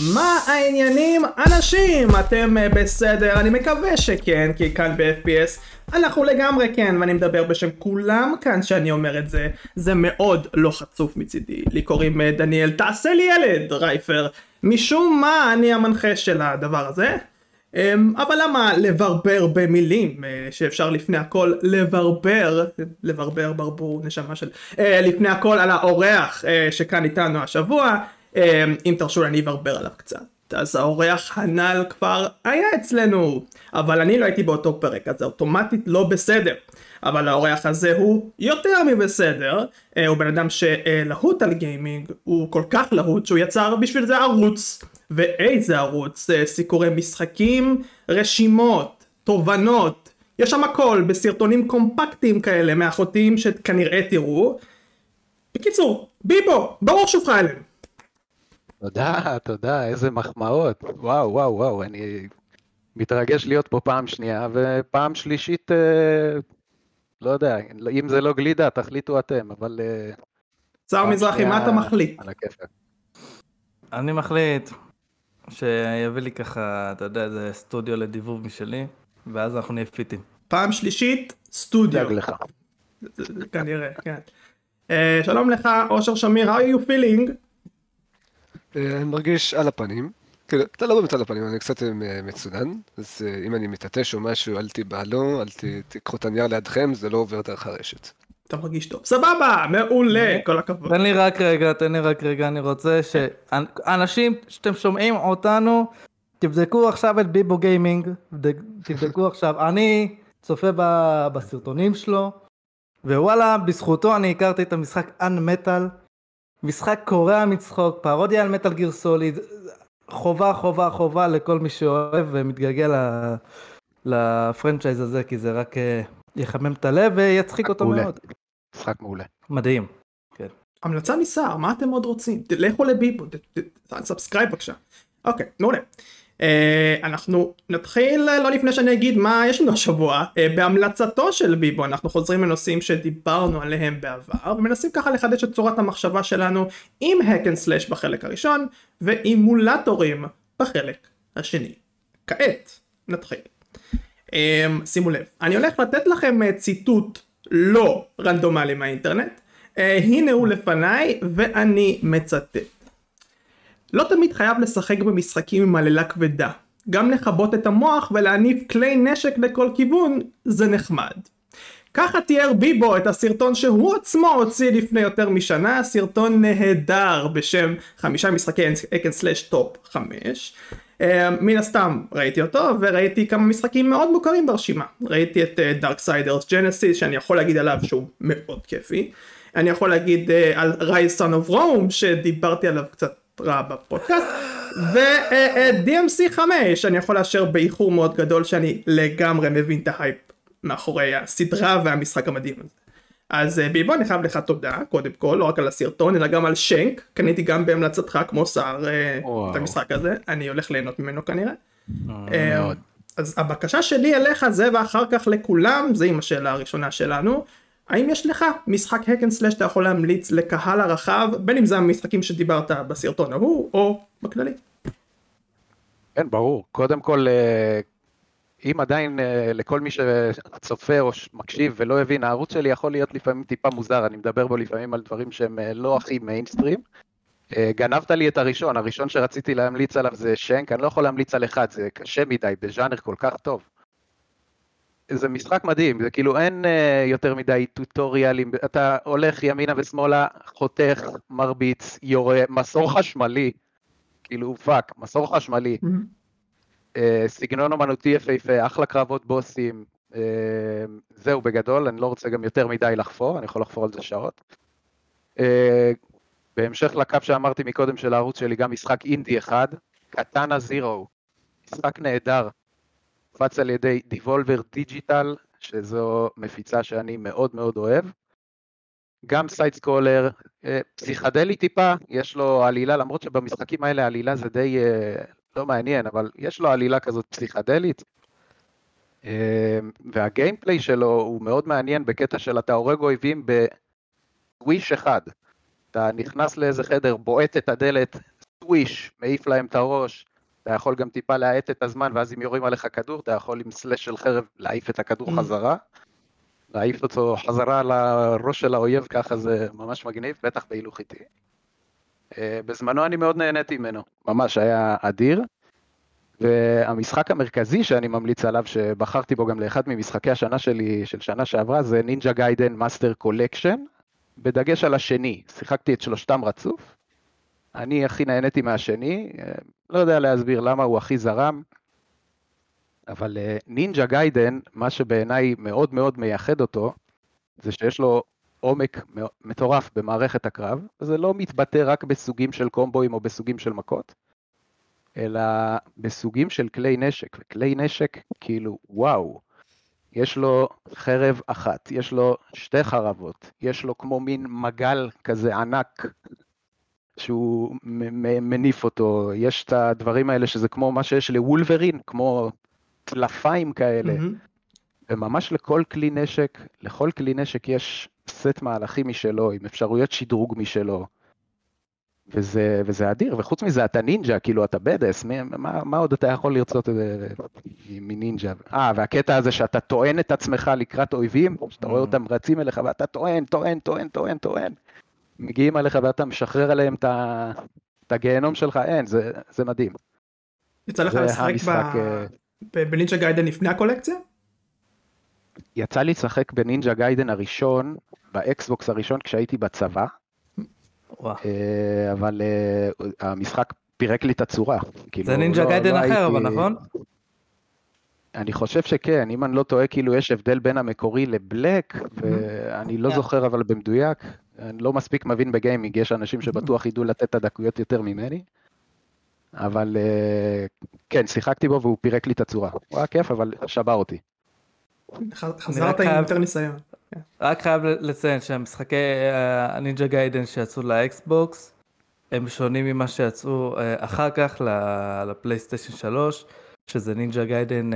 מה העניינים אנשים? אתם אה, בסדר? אני מקווה שכן, כי כאן ב-FPS אנחנו לגמרי כן, ואני מדבר בשם כולם כאן שאני אומר את זה. זה מאוד לא חצוף מצידי. לי קוראים אה, דניאל, תעשה לי ילד, רייפר. משום מה אני המנחה של הדבר הזה. אמ, אבל למה לברבר במילים אה, שאפשר לפני הכל לברבר, לברבר ברבור נשמה של, לפני הכל על האורח שכאן איתנו השבוע. אמ, אם תרשו לי אני אברבר עליו קצת. אז האורח הנ"ל כבר היה אצלנו, אבל אני לא הייתי באותו פרק, אז זה אוטומטית לא בסדר. אבל האורח הזה הוא יותר מבסדר, אה, הוא בן אדם שלהוט על גיימינג, הוא כל כך להוט שהוא יצר בשביל זה ערוץ. ואיזה ערוץ, אה, סיקורי משחקים, רשימות, תובנות, יש שם הכל בסרטונים קומפקטיים כאלה מאחותיים שכנראה תראו. בקיצור, ביבו, ברור שובך אלינו. תודה, תודה, איזה מחמאות. וואו, וואו, וואו, אני מתרגש להיות פה פעם שנייה, ופעם שלישית, אה, לא יודע, אם זה לא גלידה, תחליטו אתם, אבל... אה, שר מזרחי, מה אתה מחליט? על הכיפק. אני מחליט שיביא לי ככה, אתה יודע, איזה סטודיו לדיבוב משלי, ואז אנחנו נהיה פיטים. פעם שלישית, סטודיו. דאג לך. כנראה, כן. אה, שלום לך, אושר שמיר, how are you feeling? אה, אני מרגיש על הפנים. כאילו, אתה לא באמת על הפנים, אני קצת אה, מצונן, אז אה, אם אני מתעטש או משהו, אל תיבהלו, אל תיקחו את הנייר לידכם, זה לא עובר דרך הרשת. אתה מרגיש טוב. סבבה, מעולה, כל הכבוד. תן לי רק רגע, תן לי רק רגע, אני רוצה שאנשים שאתם שומעים אותנו, תבדקו עכשיו את ביבו גיימינג, תבדקו עכשיו, אני צופה בסרטונים שלו, ווואלה, בזכותו אני הכרתי את המשחק אנמטאל. משחק קורע מצחוק, פרודיה על מטאל גיר סוליד, חובה חובה חובה לכל מי שאוהב ומתגעגע לפרנצ'ייז הזה, כי זה רק אה, יחמם את הלב ויצחיק אותו מעולה. מאוד. משחק מעולה. מדהים. כן. המלצה משר, מה אתם עוד רוצים? לכו לביפו, subscribe בבקשה. אוקיי, מעולה. אה, אנחנו נתחיל אה, לא לפני שאני אגיד מה יש לנו השבוע אה, בהמלצתו של ביבו אנחנו חוזרים לנושאים שדיברנו עליהם בעבר ומנסים ככה לחדש את צורת המחשבה שלנו עם hack and slash בחלק הראשון ואימולטורים בחלק השני. כעת נתחיל. שימו לב אני הולך לתת לכם ציטוט לא רנדומלי מהאינטרנט הנה הוא לפניי ואני מצטט לא תמיד חייב לשחק במשחקים עם עלילה כבדה. גם לכבות את המוח ולהניף כלי נשק לכל כיוון זה נחמד. ככה תיאר ביבו את הסרטון שהוא עצמו הוציא לפני יותר משנה, סרטון נהדר בשם חמישה משחקי hack and slash top חמש. Uh, מן הסתם ראיתי אותו וראיתי כמה משחקים מאוד מוכרים ברשימה ראיתי את Darksiders Genesis שאני יכול להגיד עליו שהוא מאוד כיפי אני יכול להגיד uh, על Ryse Son of Rome שדיברתי עליו קצת בפודקאסט ו-DMC 5 אני יכול לאשר באיחור מאוד גדול שאני לגמרי מבין את ההייפ מאחורי הסדרה והמשחק המדהים הזה. אז אה, ביבו אני חייב לך תודה קודם כל לא רק על הסרטון אלא גם על Shank. קניתי גם בהמלצתך כמו שר אה, את המשחק הזה. אני הולך ליהנות ממנו כנראה. אה, אז הבקשה שלי אליך זה ואחר כך לכולם זה עם השאלה הראשונה שלנו האם יש לך משחק hack and slash שאתה יכול להמליץ לקהל הרחב בין אם זה המשחקים שדיברת בסרטון ההוא או בכללי? כן ברור קודם כל אה, אם עדיין אה, לכל מי שצופה או מקשיב ולא הבין הערוץ שלי יכול להיות לפעמים טיפה מוזר אני מדבר בו לפעמים על דברים שהם אה, לא הכי מיינסטרים. גנבת לי את הראשון הראשון שרציתי להמליץ עליו זה שנק אני לא יכול להמליץ על אחד זה קשה מדי בז'אנר כל כך טוב. זה משחק מדהים, זה כאילו אין uh, יותר מדי טוטוריאלים, אתה הולך ימינה ושמאלה, חותך, מרביץ, יורה, מסור חשמלי, כאילו fuck, מסור חשמלי, mm-hmm. uh, סגנון אמנותי יפהפה, אחלה קרבות בוסים, uh, זהו בגדול, אני לא רוצה גם יותר מדי לחפור, אני יכול לחפור על זה שעות. בהמשך לקו שאמרתי מקודם של הערוץ שלי, גם משחק אינדי אחד, קטנה זירו, משחק נהדר. הופץ על ידי Devolver Digital, שזו מפיצה שאני מאוד מאוד אוהב. גם סייד סקולר, אה, פסיכדלי טיפה, יש לו עלילה, למרות שבמשחקים האלה העלילה זה די אה, לא מעניין, אבל יש לו עלילה כזאת פסיכדלית. אה, והגיימפליי שלו הוא מאוד מעניין בקטע של אתה הורג אויבים בוויש אחד. אתה נכנס לאיזה חדר, בועט את הדלת, טוויש, מעיף להם את הראש, אתה יכול גם טיפה להאט את הזמן, ואז אם יורים עליך כדור, אתה יכול עם slash של חרב להעיף את הכדור Mm. חזרה. להעיף אותו חזרה לראש של האויב, ככה זה ממש מגניב, בטח בהילוך איטי. אה, בזמנו אני מאוד נהניתי ממנו, ממש היה אדיר. והמשחק המרכזי שאני ממליץ עליו, שבחרתי בו גם לאחד ממשחקי השנה שלי, של שנה שעברה, זה Ninja Gaiden Master Collection, בדגש על השני. שיחקתי את שלושתם רצוף. אני הכי נהניתי מהשני, אה, לא יודע להסביר למה הוא הכי זרם, אבל אה, נינג'ה גיידן, מה שבעיניי מאוד מאוד מייחד אותו, זה שיש לו עומק מטורף במערכת הקרב, וזה לא מתבטא רק בסוגים של קומבואים או בסוגים של מכות, אלא בסוגים של כלי נשק, וכלי נשק, כאילו, וואו, יש לו חרב אחת, יש לו שתי חרבות, יש לו כמו מין מגל כזה ענק, שהוא מניף אותו, יש את הדברים האלה שזה כמו מה שיש לוולברין, כמו טלפיים כאלה, מהמם. וממש לכל כלי נשק, לכל כלי נשק יש סט מהלכים משלו, עם אפשרויות שדרוג משלו. וזה, וזה אדיר, וחוץ מזה אתה נינג'ה, כאילו אתה בדס, מה, מה עוד אתה יכול לרצות אה, מנינג'ה? אה, והקטע הזה שאתה טוען את עצמך לקראת אויבים, שאתה רואה אותם רצים אליך ואתה טוען, טוען, טוען, טוען, טוען. מגיעים אליך ואתה משחרר עליהם את הגיהנום שלך, אין, זה, זה מדהים. יצא לך לשחק אה, ב Ninja Gaiden לפני הקולקציה? יצא לי לשחק ב Ninja Gaiden הראשון, באקסבוקס הראשון כשהייתי בצבא. אה, אבל אה, המשחק פירק לי את הצורה. כאילו, זה נינג'ה לא- Gaiden לא אחר, אבל נכון? אני חושב שכן, אם אני לא טועה, כאילו יש הבדל בין המקורי ל Black, ואני לא. זוכר אבל במדויק, אני לא מספיק מבין בגיימינג, יש אנשים שבטוח ידעו לתת את הדקויות יותר ממני, אבל אה, כן, שיחקתי בו והוא פירק לי את הצורה. הוא היה כיף, אבל שבר אותי. חזרת עם יותר ניסיון. רק חייב לציין שהמשחקי אה, ה Ninja Gaiden שיצאו לאקסבוקס הם שונים ממה שיצאו אה, אחר כך ל- לפלייסטיישן 3 שזה Ninja Gaiden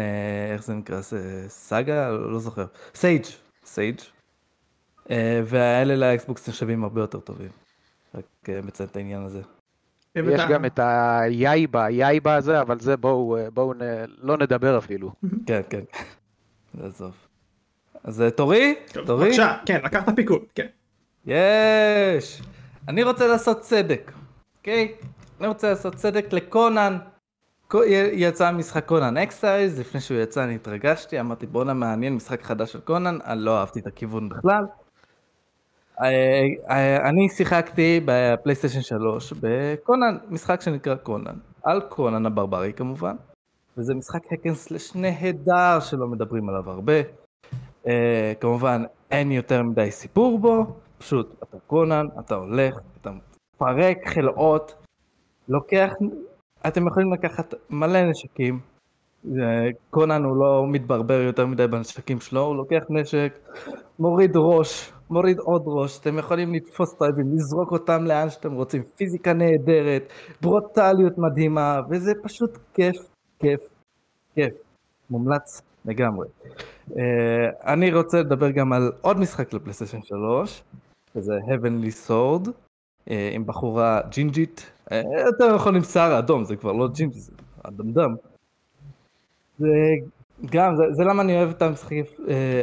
איך זה נקרא סאגה לא זוכר Sigma Sigma והאלה לאקסבוקס נחשבים הרבה יותר טובים. רק אה, מציין את העניין הזה. יש גם את ה Yaiba, ה Yaiba הזה, אבל זה בואו אה, בואו נ- לא נדבר אפילו. כן כן. עזוב. אז אה, תורי? תורי? בבקשה, כן, לקחת פיקוד, כן. יש! אני רוצה לעשות צדק, אוקיי? אני רוצה לעשות צדק לקונן. יצא משחק Conan Exiles, לפני שהוא יצא אני התרגשתי, אמרתי בואנה מעניין משחק חדש של קונן, אני לא אהבתי את הכיוון בכלל. אה, אה, אני שיחקתי בפלייסטיישן 3 בקונן, משחק שנקרא קונן, על קונן הברברי כמובן, וזה משחק hack and slash נהדר שלא מדברים עליו הרבה. אה, כמובן אין יותר מדי סיפור בו, פשוט אתה קונן, אתה הולך, אתה מפרק חלאות, לוקח, אתם יכולים לקחת מלא נשקים, קונן הוא לא מתברבר יותר מדי בנשקים שלו, הוא לוקח נשק, מוריד ראש, מוריד עוד ראש, אתם יכולים לתפוס את לזרוק אותם לאן שאתם רוצים, פיזיקה נהדרת, ברוטליות מדהימה, וזה פשוט כיף, כיף, כיף, מומלץ לגמרי. Uh, אני רוצה לדבר גם על עוד משחק לפלייסטיישן 3, שזה Heavenly Sword, uh, עם בחורה ג'ינג'ית, uh, יותר נכון עם שיער אדום, זה כבר לא ג'ינג'י, זה אדמדם. זה גם, זה, זה למה אני אוהב את המשחקים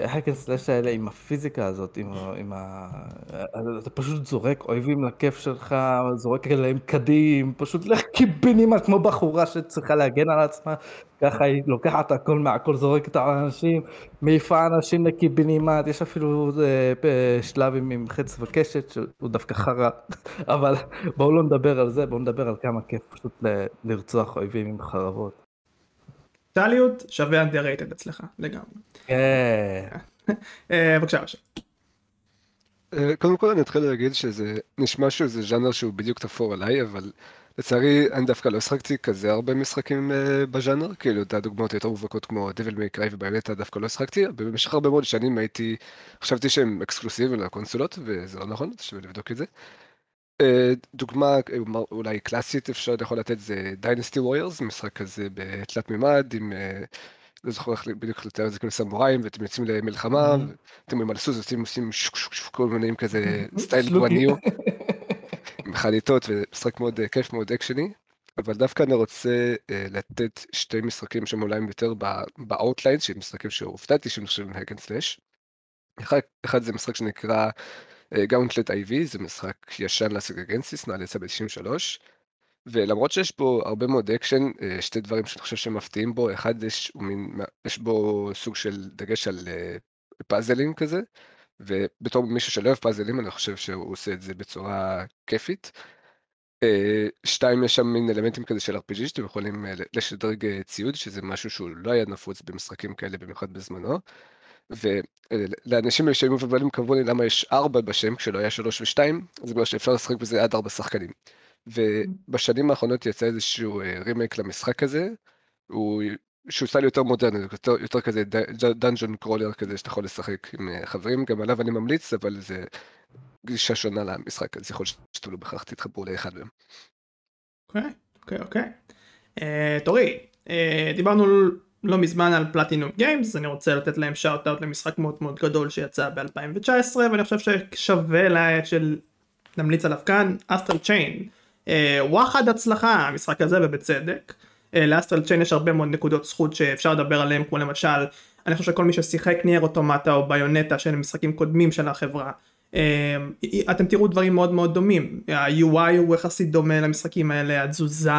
האקן סלאש האלה עם הפיזיקה הזאת, עם, עם ה... אתה פשוט זורק אויבים לכיף שלך, זורק אליהם קדים, פשוט לך קיבינימה כמו בחורה שצריכה להגן על עצמה, ככה היא לוקחת הכל מהכל, זורקת על אנשים, מעיפה אנשים לקיבינימט, יש אפילו אה, שלב עם, חץ וקשת שהוא דווקא חרא, אבל בואו לא נדבר על זה, בואו נדבר על כמה כיף פשוט לרצוח אויבים עם חרבות. טליות שווה underrated אצלך, לגמרי. כן. אה, בבקשה, בבקשה. אה, קודם כל אני אתחיל להגיד שזה נשמע שזה ז'אנר שהוא בדיוק תפור עליי, אבל לצערי אני דווקא לא השחקתי כזה הרבה משחקים אה, בז'אנר, כאילו את הדוגמאות היותר מובהקות כמו דביל מיי קריי ובאמת דווקא לא השחקתי, במשך הרבה מאוד שנים הייתי, חשבתי שהם אקסקלוסיביים לקונסולות וזה לא נכון, שווה לבדוק את זה. אה, דוגמה אה, אולי קלאסית אפשר יכול לתת זה דיינסטי ווריורס, משחק כזה בתלת מימד עם, אה, לא זוכר איך בדיוק לתאר את זה כאילו סמוראים ואתם יוצאים למלחמה, אתם על סוס עושים עושים כל מיני כזה סטייל. גואניו. חניתות ומשחק מאוד כיף, מאוד אקשני, אבל דווקא אני רוצה לתת שתי משחקים שהם אולי יותר ב outline, של משחקים שהופתעתי שהם נחשבים hack and slash. אחד, אחד זה משחק שנקרא Gauntlet uh, IV, זה משחק ישן ל Sega Genesis, נעל יצא ב-93, ולמרות שיש בו הרבה מאוד אקשן, uh, שתי דברים שאני חושב שהם מפתיעים בו, אחד יש, מין, יש בו סוג של דגש על uh, פאזלים כזה, ובתור מישהו שלא אוהב פאזלים, אני חושב שהוא עושה את זה בצורה כיפית. אה, שתיים, יש שם מין אלמנטים כזה של RPG שאתם יכולים אה, לשדרג אה, ציוד, שזה משהו שהוא לא היה נפוץ במשחקים כאלה, במיוחד בזמנו. ולאנשים מבלבלים קבעו לי למה יש ארבע בשם, כשלא היה שלוש ושתיים, זה בגלל שאפשר לשחק בזה עד ארבע שחקנים. ובשנים האחרונות יצא איזשהו רימייק למשחק הזה, הוא שהוא סטייל יותר מודרני, יותר, יותר כזה dungeon crawler כזה שאתה יכול לשחק עם אה, חברים, גם עליו אני ממליץ, אבל זה גישה שונה למשחק, אז יכול שתלוי בכך תתחברו לאחד מהם. אוקיי, אוקיי, אוקיי. אה, תורי, אה, דיברנו לא מזמן על Platinum Games, אני רוצה לתת להם shout out למשחק מאוד מאוד גדול שיצא ב-2019, ואני חושב ששווה לה, של... נמליץ עליו כאן, Astral Chain. וואחד הצלחה המשחק הזה ובצדק. אה, לאסטרל צ'יין יש הרבה מאוד נקודות זכות שאפשר לדבר עליהם כמו למשל אני חושב שכל מי ששיחק נייר אוטומטה או ביונטה של משחקים קודמים של החברה אה, אתם תראו דברים מאוד מאוד דומים. ה-UI הוא יחסית דומה למשחקים האלה התזוזה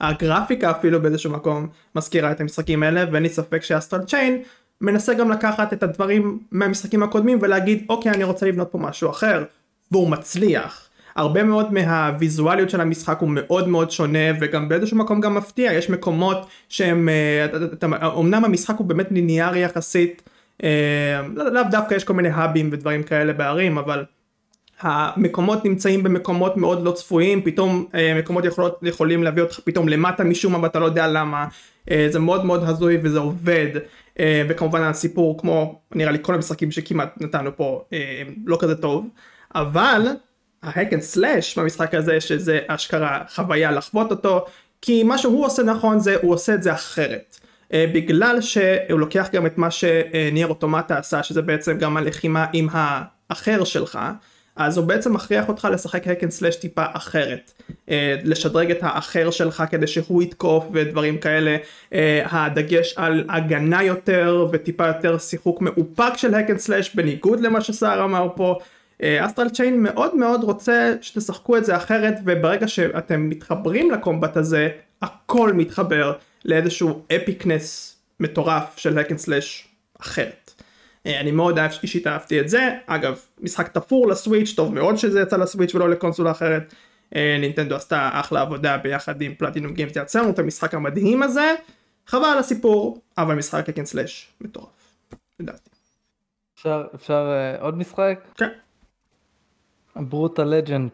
הגרפיקה אפילו באיזשהו מקום מזכירה את המשחקים האלה ואין לי ספק שאסטרל צ'יין מנסה גם לקחת את הדברים מהמשחקים הקודמים ולהגיד אוקיי אני רוצה לבנות פה משהו אחר. והוא מצליח. הרבה מאוד מהוויזואליות של המשחק הוא מאוד מאוד שונה וגם באיזשהו מקום גם מפתיע. יש מקומות שהם אה, אמנם המשחק הוא באמת ליניארי יחסית לאו לא דווקא יש כל מיני האבים ודברים כאלה בערים אבל המקומות נמצאים במקומות מאוד לא צפויים פתאום אה, מקומות יכולות, יכולים להביא אותך פתאום למטה משום מה ואתה לא יודע למה. זה מאוד מאוד הזוי וזה עובד. וכמובן הסיפור כמו נראה לי כל המשחקים שכמעט נתנו פה לא כזה טוב. אבל ה hack and slash במשחק הזה שזה אשכרה חוויה לחוות אותו כי מה שהוא עושה נכון זה הוא עושה את זה אחרת בגלל שהוא לוקח גם את מה ש Nier Automata עשה שזה בעצם גם הלחימה עם האחר שלך אז הוא בעצם מכריח אותך לשחק hack and slash טיפה אחרת. uh, לשדרג את האחר שלך כדי שהוא יתקוף ודברים כאלה. uh, הדגש על הגנה יותר וטיפה יותר שיחוק מאופק של hack and slash בניגוד למה שסער אמר פה. אסטרל צ'יין מאוד מאוד רוצה שתשחקו את זה אחרת וברגע שאתם מתחברים לקומבט הזה הכל מתחבר לאיזשהו אפיקנס מטורף של הקן סלאש אחרת. אה, אני מאוד אישית אהבתי את זה אגב משחק תפור לסוויץ' טוב מאוד שזה יצא לסוויץ' ולא לקונסולה אחרת. אה, נינטנדו עשתה אחלה עבודה ביחד עם פלטינום גיימס תייצר לנו את המשחק המדהים הזה חבל על הסיפור אבל משחק הקן סלאש מטורף. לדעתי. אפשר אפשר uh, עוד משחק? כן. Brutal Legend.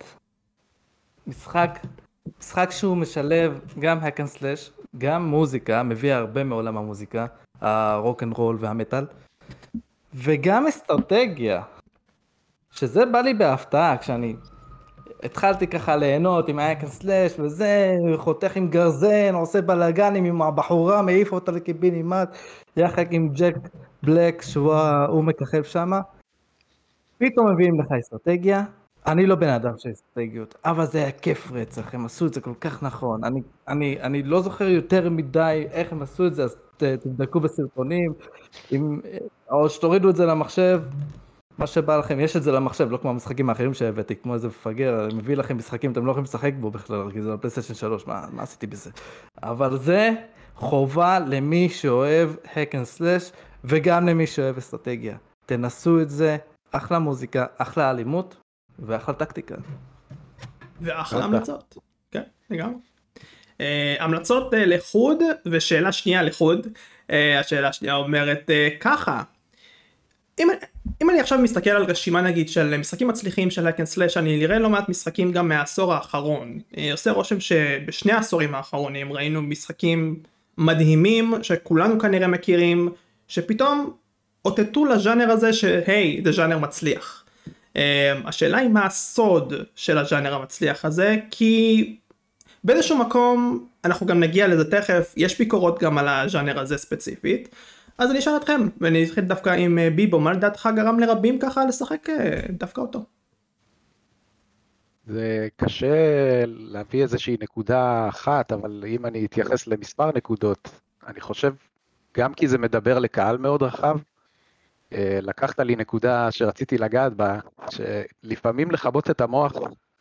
משחק, משחק שהוא משלב גם hack and slash, גם מוזיקה, מביא הרבה מעולם המוזיקה, הרוק אנד רול והמטאל, וגם אסטרטגיה, שזה בא לי בהפתעה כשאני התחלתי ככה ליהנות עם hack and slash וזה, חותך עם גרזן, עושה בלאגנים עם הבחורה, מעיף אותה לקיבינימט, יחד עם ג'ק בלק שהוא מככב שמה. פתאום מביאים לך אסטרטגיה, אני לא בן אדם של אסטרטגיות, אבל זה היה כיף רצח, הם עשו את זה כל כך נכון. אני, אני, אני לא זוכר יותר מדי איך הם עשו את זה, אז ת, תבדקו בסרטונים, אם, או שתורידו את זה למחשב, מה שבא לכם, יש את זה למחשב, לא כמו המשחקים האחרים שהבאתי, כמו איזה מפגר, אני מביא לכם משחקים, אתם לא יכולים לשחק בו בכלל, כי זה בפלייסטיישן 3, מה, מה עשיתי בזה? אבל זה חובה למי שאוהב hack and slash, וגם למי שאוהב אסטרטגיה. תנסו את זה, אחלה מוזיקה, אחלה אלימות, ואחלה טקטיקה. ואחלה המלצות. כן, לגמרי. Uh, המלצות uh, לחוד ושאלה שנייה לחוד. Uh, השאלה השנייה אומרת uh, ככה. אם, אם אני עכשיו מסתכל על רשימה נגיד של משחקים מצליחים של הקן סלאש אני נראה לא מעט משחקים גם מהעשור האחרון. Uh, עושה רושם שבשני העשורים האחרונים ראינו משחקים מדהימים שכולנו כנראה מכירים שפתאום אותתו לז'אנר הזה שהי זה ז'אנר מצליח. אמ, השאלה היא מה הסוד של הז'אנר המצליח הזה כי באיזשהו מקום אנחנו גם נגיע לזה תכף יש ביקורות גם על הז'אנר הזה ספציפית אז אני אשאל אתכם ואני אתחיל דווקא עם אה, ביבו מה לדעתך גרם לרבים ככה לשחק אה, דווקא אותו. זה קשה להביא איזושהי נקודה אחת, אבל אם אני אתייחס למספר נקודות, אני חושב, גם כי זה מדבר לקהל מאוד רחב, לקחת לי נקודה שרציתי לגעת בה, שלפעמים לכבות את המוח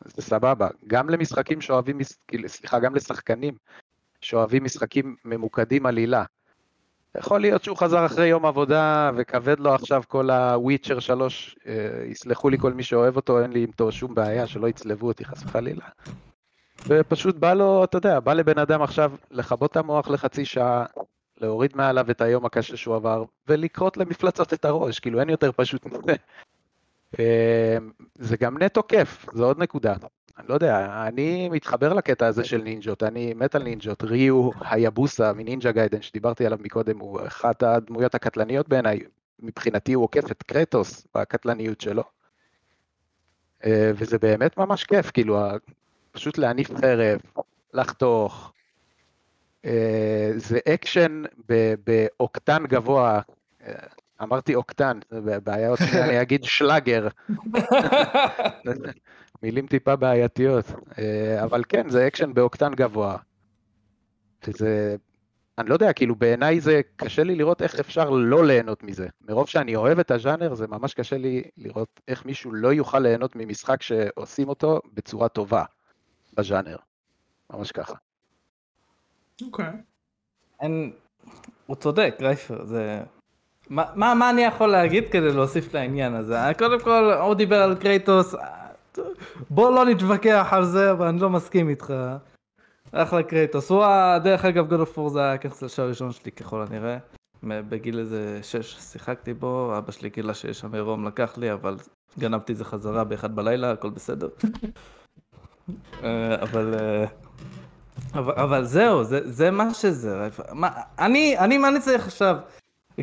זה סבבה, גם למשחקים שאוהבים, כאילו, סליחה, גם לשחקנים שאוהבים משחקים ממוקדים עלילה. יכול להיות שהוא חזר אחרי יום עבודה וכבד לו עכשיו כל הוויצ'ר 3, אה, יסלחו לי כל מי שאוהב אותו, אין לי איתו שום בעיה, שלא יצלבו אותי חס וחלילה. ופשוט בא לו, אתה יודע, בא לבן אדם עכשיו לכבות את המוח לחצי שעה, להוריד מעליו את היום הקשה שהוא עבר, ולקרות למפלצות את הראש, כאילו אין יותר פשוט מזה. אה, זה גם נטו כיף, זו עוד נקודה. אני לא יודע, אני מתחבר לקטע הזה של נינג'ות, אני מת על נינג'ות. ריו היבוסה מנינג'ה גיידן שדיברתי עליו מקודם, הוא אחת הדמויות הקטלניות בעיניי. מבחינתי הוא עוקף את קרטוס בקטלניות שלו. אה, וזה באמת ממש כיף, כאילו, פשוט להניף חרב, לחתוך. אה, זה אקשן באוקטן גבוה, אה, אמרתי אוקטן, זה בעיה אותי, אני אגיד שלאגר. מילים טיפה בעייתיות, אה, אבל כן, זה אקשן באוקטן גבוה. וזה, אני לא יודע, כאילו בעיניי זה קשה לי לראות איך אפשר לא ליהנות מזה. מרוב שאני אוהב את הז'אנר, זה ממש קשה לי לראות איך מישהו לא יוכל ליהנות ממשחק שעושים אותו בצורה טובה בז'אנר. ממש ככה. אוקיי. אין... הוא צודק, רייפר, זה... מה, מה, מה אני יכול להגיד כדי להוסיף לעניין הזה? קודם כל, הוא דיבר על קרייטוס, בוא לא נתווכח על זה, אבל אני לא מסכים איתך. אחלה קרייטוס. הוא, דרך אגב, God of War זה היה הכנסל הראשון שלי ככל הנראה. בגיל איזה 6 שיחקתי בו, אבא שלי גילה שיש שם עירום לקח לי, אבל גנבתי את זה חזרה באחד בלילה, הכל בסדר. אה, אבל... אה, אבל, אבל זהו, זה, זה מה שזה. מה, אני, אני, מה אני צריך עכשיו?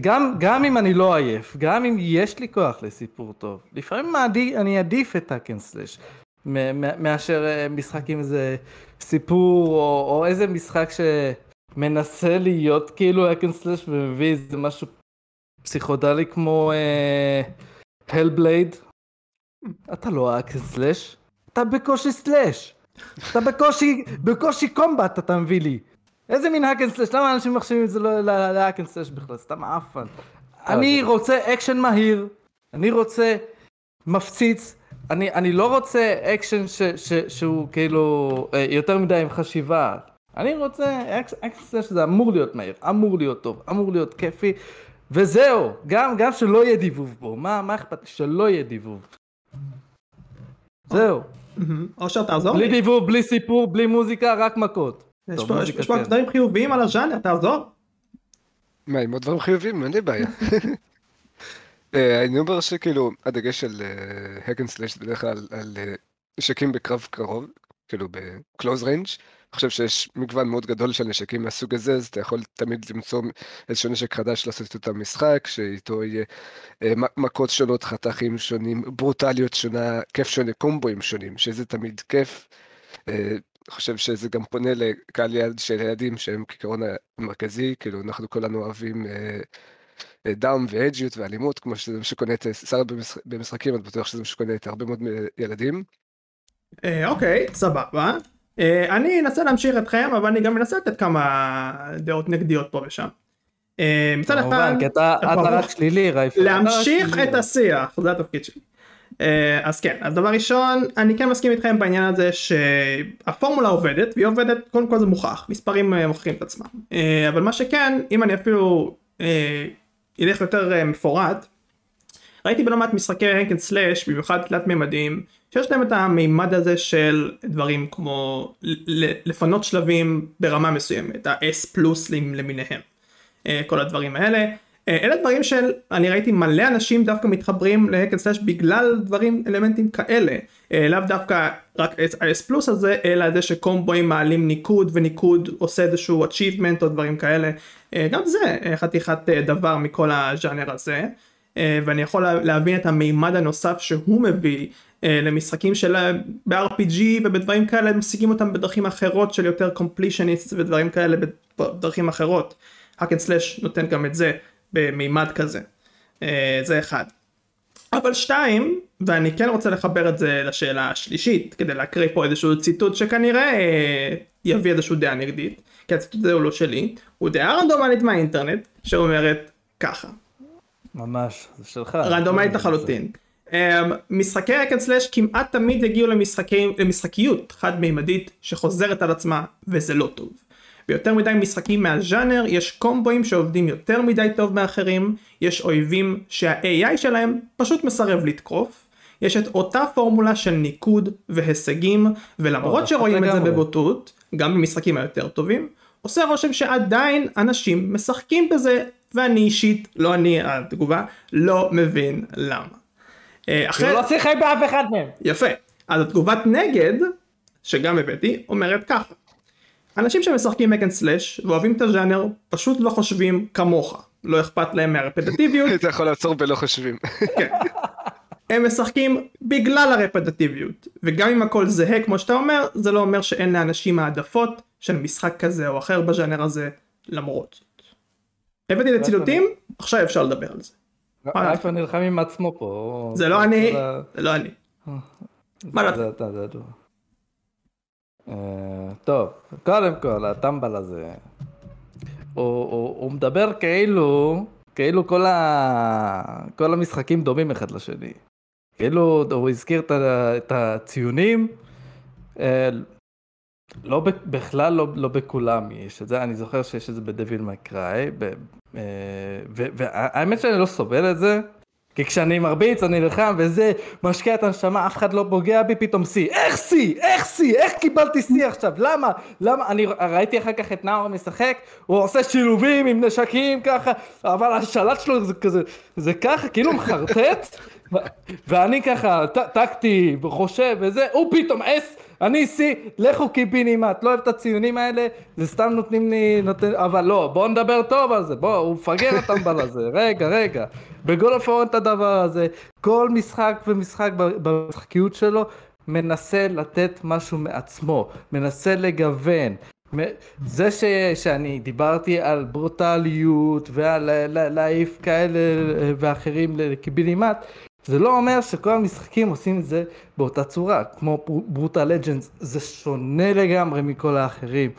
גם, גם אם אני לא עייף, גם אם יש לי כוח לסיפור טוב, לפעמים מעדי, אני אעדיף את האקנסלש מאשר אה, משחק עם איזה סיפור או, או איזה משחק שמנסה להיות כאילו hack and slash ומביא איזה משהו פסיכודלי כמו Hellblade. Uh, אתה לא hack and slash, אתה בקושי slash. אתה בקושי, בקושי combat אתה מביא לי. איזה מין hack and slash? למה אנשים מחשיבים את זה לא ל hack and slash בכלל? סתם עפן. אני רוצה אקשן מהיר, אני רוצה מפציץ, אני, אני לא רוצה אקשן ש, ש, שהוא כאילו אה, יותר מדי עם חשיבה. אני רוצה אקשן שזה אמור להיות מהיר, אמור להיות טוב, אמור להיות כיפי, וזהו, גם, גם שלא יהיה דיבוב בו, מה, מה אכפת? שלא יהיה דיבוב. זהו. אושר תעזור לי. בלי דיבוב, בלי סיפור, בלי מוזיקה, רק מכות. יש פה דברים חיוביים על הז'אנר, תעזור. מה, עם עוד דברים חיוביים? אין לי בעיה. אה, אני אומר שכאילו, הדגש של ה hack and slash בדרך כלל על אה, נשקים בקרב קרוב, כאילו ב close range. חושב שיש מגוון מאוד גדול של נשקים מהסוג הזה, אז אתה יכול תמיד למצוא איזשהו נשק חדש לעשות את המשחק, שאיתו יהיה אה, מכות שונות, חתכים שונים, ברוטליות שונה, כיף שונה, קומבואים שונים, שזה תמיד כיף. אני חושב שזה גם פונה לקהל יעד של ילדים שהם כעיקרון המרכזי, כאילו אנחנו כולנו אוהבים אה, אה, דם ואג'יות ואלימות, כמו שזה מה שקונה את שר במשחקים, אני בטוח שזה מה שקונה את הרבה מאוד ילדים. אה, אוקיי, סבבה. אני אנסה להמשיך אתכם, אבל אני גם אנסה לתת כמה דעות נגדיות פה ושם. מצד אחד, כי אתה רק שלילי, רייפר. להמשיך את השיח, זה התפקיד שלי. אה, אז כן, אז דבר ראשון, אני כן מסכים איתכם בעניין הזה שהפורמולה עובדת, והיא עובדת, קודם כל זה מוכח, מספרים אה, מוכיחים את עצמם. אה, אבל מה שכן, אם אני אפילו ילך יותר מפורט, ראיתי בלא מעט משחקי הנקן סלאש, במיוחד תלת מימדים, שיש להם את המימד הזה של דברים כמו לפנות שלבים ברמה מסוימת, ה-S פלוס למיניהם, כל הדברים האלה. אה, אלה דברים של אני ראיתי מלא אנשים דווקא מתחברים להקן סלאש בגלל דברים אלמנטים כאלה. אה, לאו דווקא רק ה-S פלוס הזה אלא זה שקומבואים מעלים ניקוד וניקוד עושה איזשהו achievement או דברים כאלה. אה, גם זה חתיכת דבר מכל הז'אנר הזה. ואני יכול להבין את המימד הנוסף שהוא מביא למשחקים של ב-RPG ובדברים כאלה משיגים אותם בדרכים אחרות של יותר completionist ודברים כאלה בדרכים אחרות. האקן סלאש נותן גם את זה במימד כזה. אה, זה אחד. אבל שתיים, ואני כן רוצה לחבר את זה לשאלה השלישית, כדי להקריא פה איזשהו ציטוט שכנראה אה, יביא איזשהו דעה נגדית, כי הציטוט הזה הוא לא שלי, הוא דעה רנדומלית מהאינטרנט, שאומרת ככה, ממש, זה שלך. רנדומלית לחלוטין. Um, משחקי hack and slash כמעט תמיד יגיעו למשחקי, למשחקיות חד מימדית שחוזרת על עצמה וזה לא טוב. ביותר מדי משחקים מהז'אנר יש קומבואים שעובדים יותר מדי טוב מאחרים, יש אויבים שה-AI שלהם פשוט מסרב לתקוף, יש את אותה פורמולה של ניקוד והישגים ולמרות או, שרואים את זה. בבוטות, גם במשחקים היותר טובים, עושה רושם שעדיין אנשים משחקים בזה ואני אישית, לא אני התגובה, לא מבין למה. אה, אחרי... הוא לא שיחק באף אחד מהם. יפה. אז התגובת נגד, שגם הבאתי, אומרת ככה. אנשים שמשחקים מק אנד סלאש ואוהבים את הז'אנר פשוט לא חושבים כמוך. לא אכפת להם מהרפטטיביות, אתה יכול לעצור בלא חושבים. הם משחקים בגלל הרפטטיביות. וגם אם הכל זהה כמו שאתה אומר, זה לא אומר שאין לאנשים העדפות של משחק כזה או אחר בז'אנר הזה למרות זאת. הבאתי את הציטוטים, עכשיו אפשר לדבר על זה. מה? איפה נלחם עם עצמו פה? זה לא אני, זה לא אני. מה זה- לא? זה אתה, זה אתה. אה, טוב, קודם כל, הטמבל הזה, הוא, מדבר כאילו, כאילו כל, המשחקים דומים אחד לשני. כאילו הוא הזכיר את הציונים, אה, לא בכלל לא, לא בכולם יש את זה, אני זוכר שיש את זה בדביל מקראי, והאמת שאני לא סובל את זה, כי כשאני מרביץ אני נלחם וזה משקיע את הנשמה אף אחד לא פוגע בי פתאום שיא איך שיא איך שיא איך קיבלתי שיא עכשיו? למה? למה? אני ראיתי אחר כך את נאור משחק הוא עושה שילובים עם נשקים ככה אבל השלט שלו זה כזה זה ככה כאילו מחרטט ואני ככה טקטי וחושב וזה הוא פתאום אס אני שיא לכו קיבינימט לא אוהב את הציונים האלה זה סתם נותנים לי נותן אבל לא בוא נדבר טוב על זה בוא הוא מפגר את הטמבל הזה רגע רגע. בגול הפורנט את הדבר הזה כל משחק ומשחק במשחקיות שלו מנסה לתת משהו מעצמו מנסה לגוון. זה ש, שאני דיברתי על ברוטליות ועל לה- לה- להעיף כאלה ואחרים לקיבינימט זה לא אומר שכל המשחקים עושים את זה באותה צורה כמו ברוטל לג'נדס זה שונה לגמרי מכל האחרים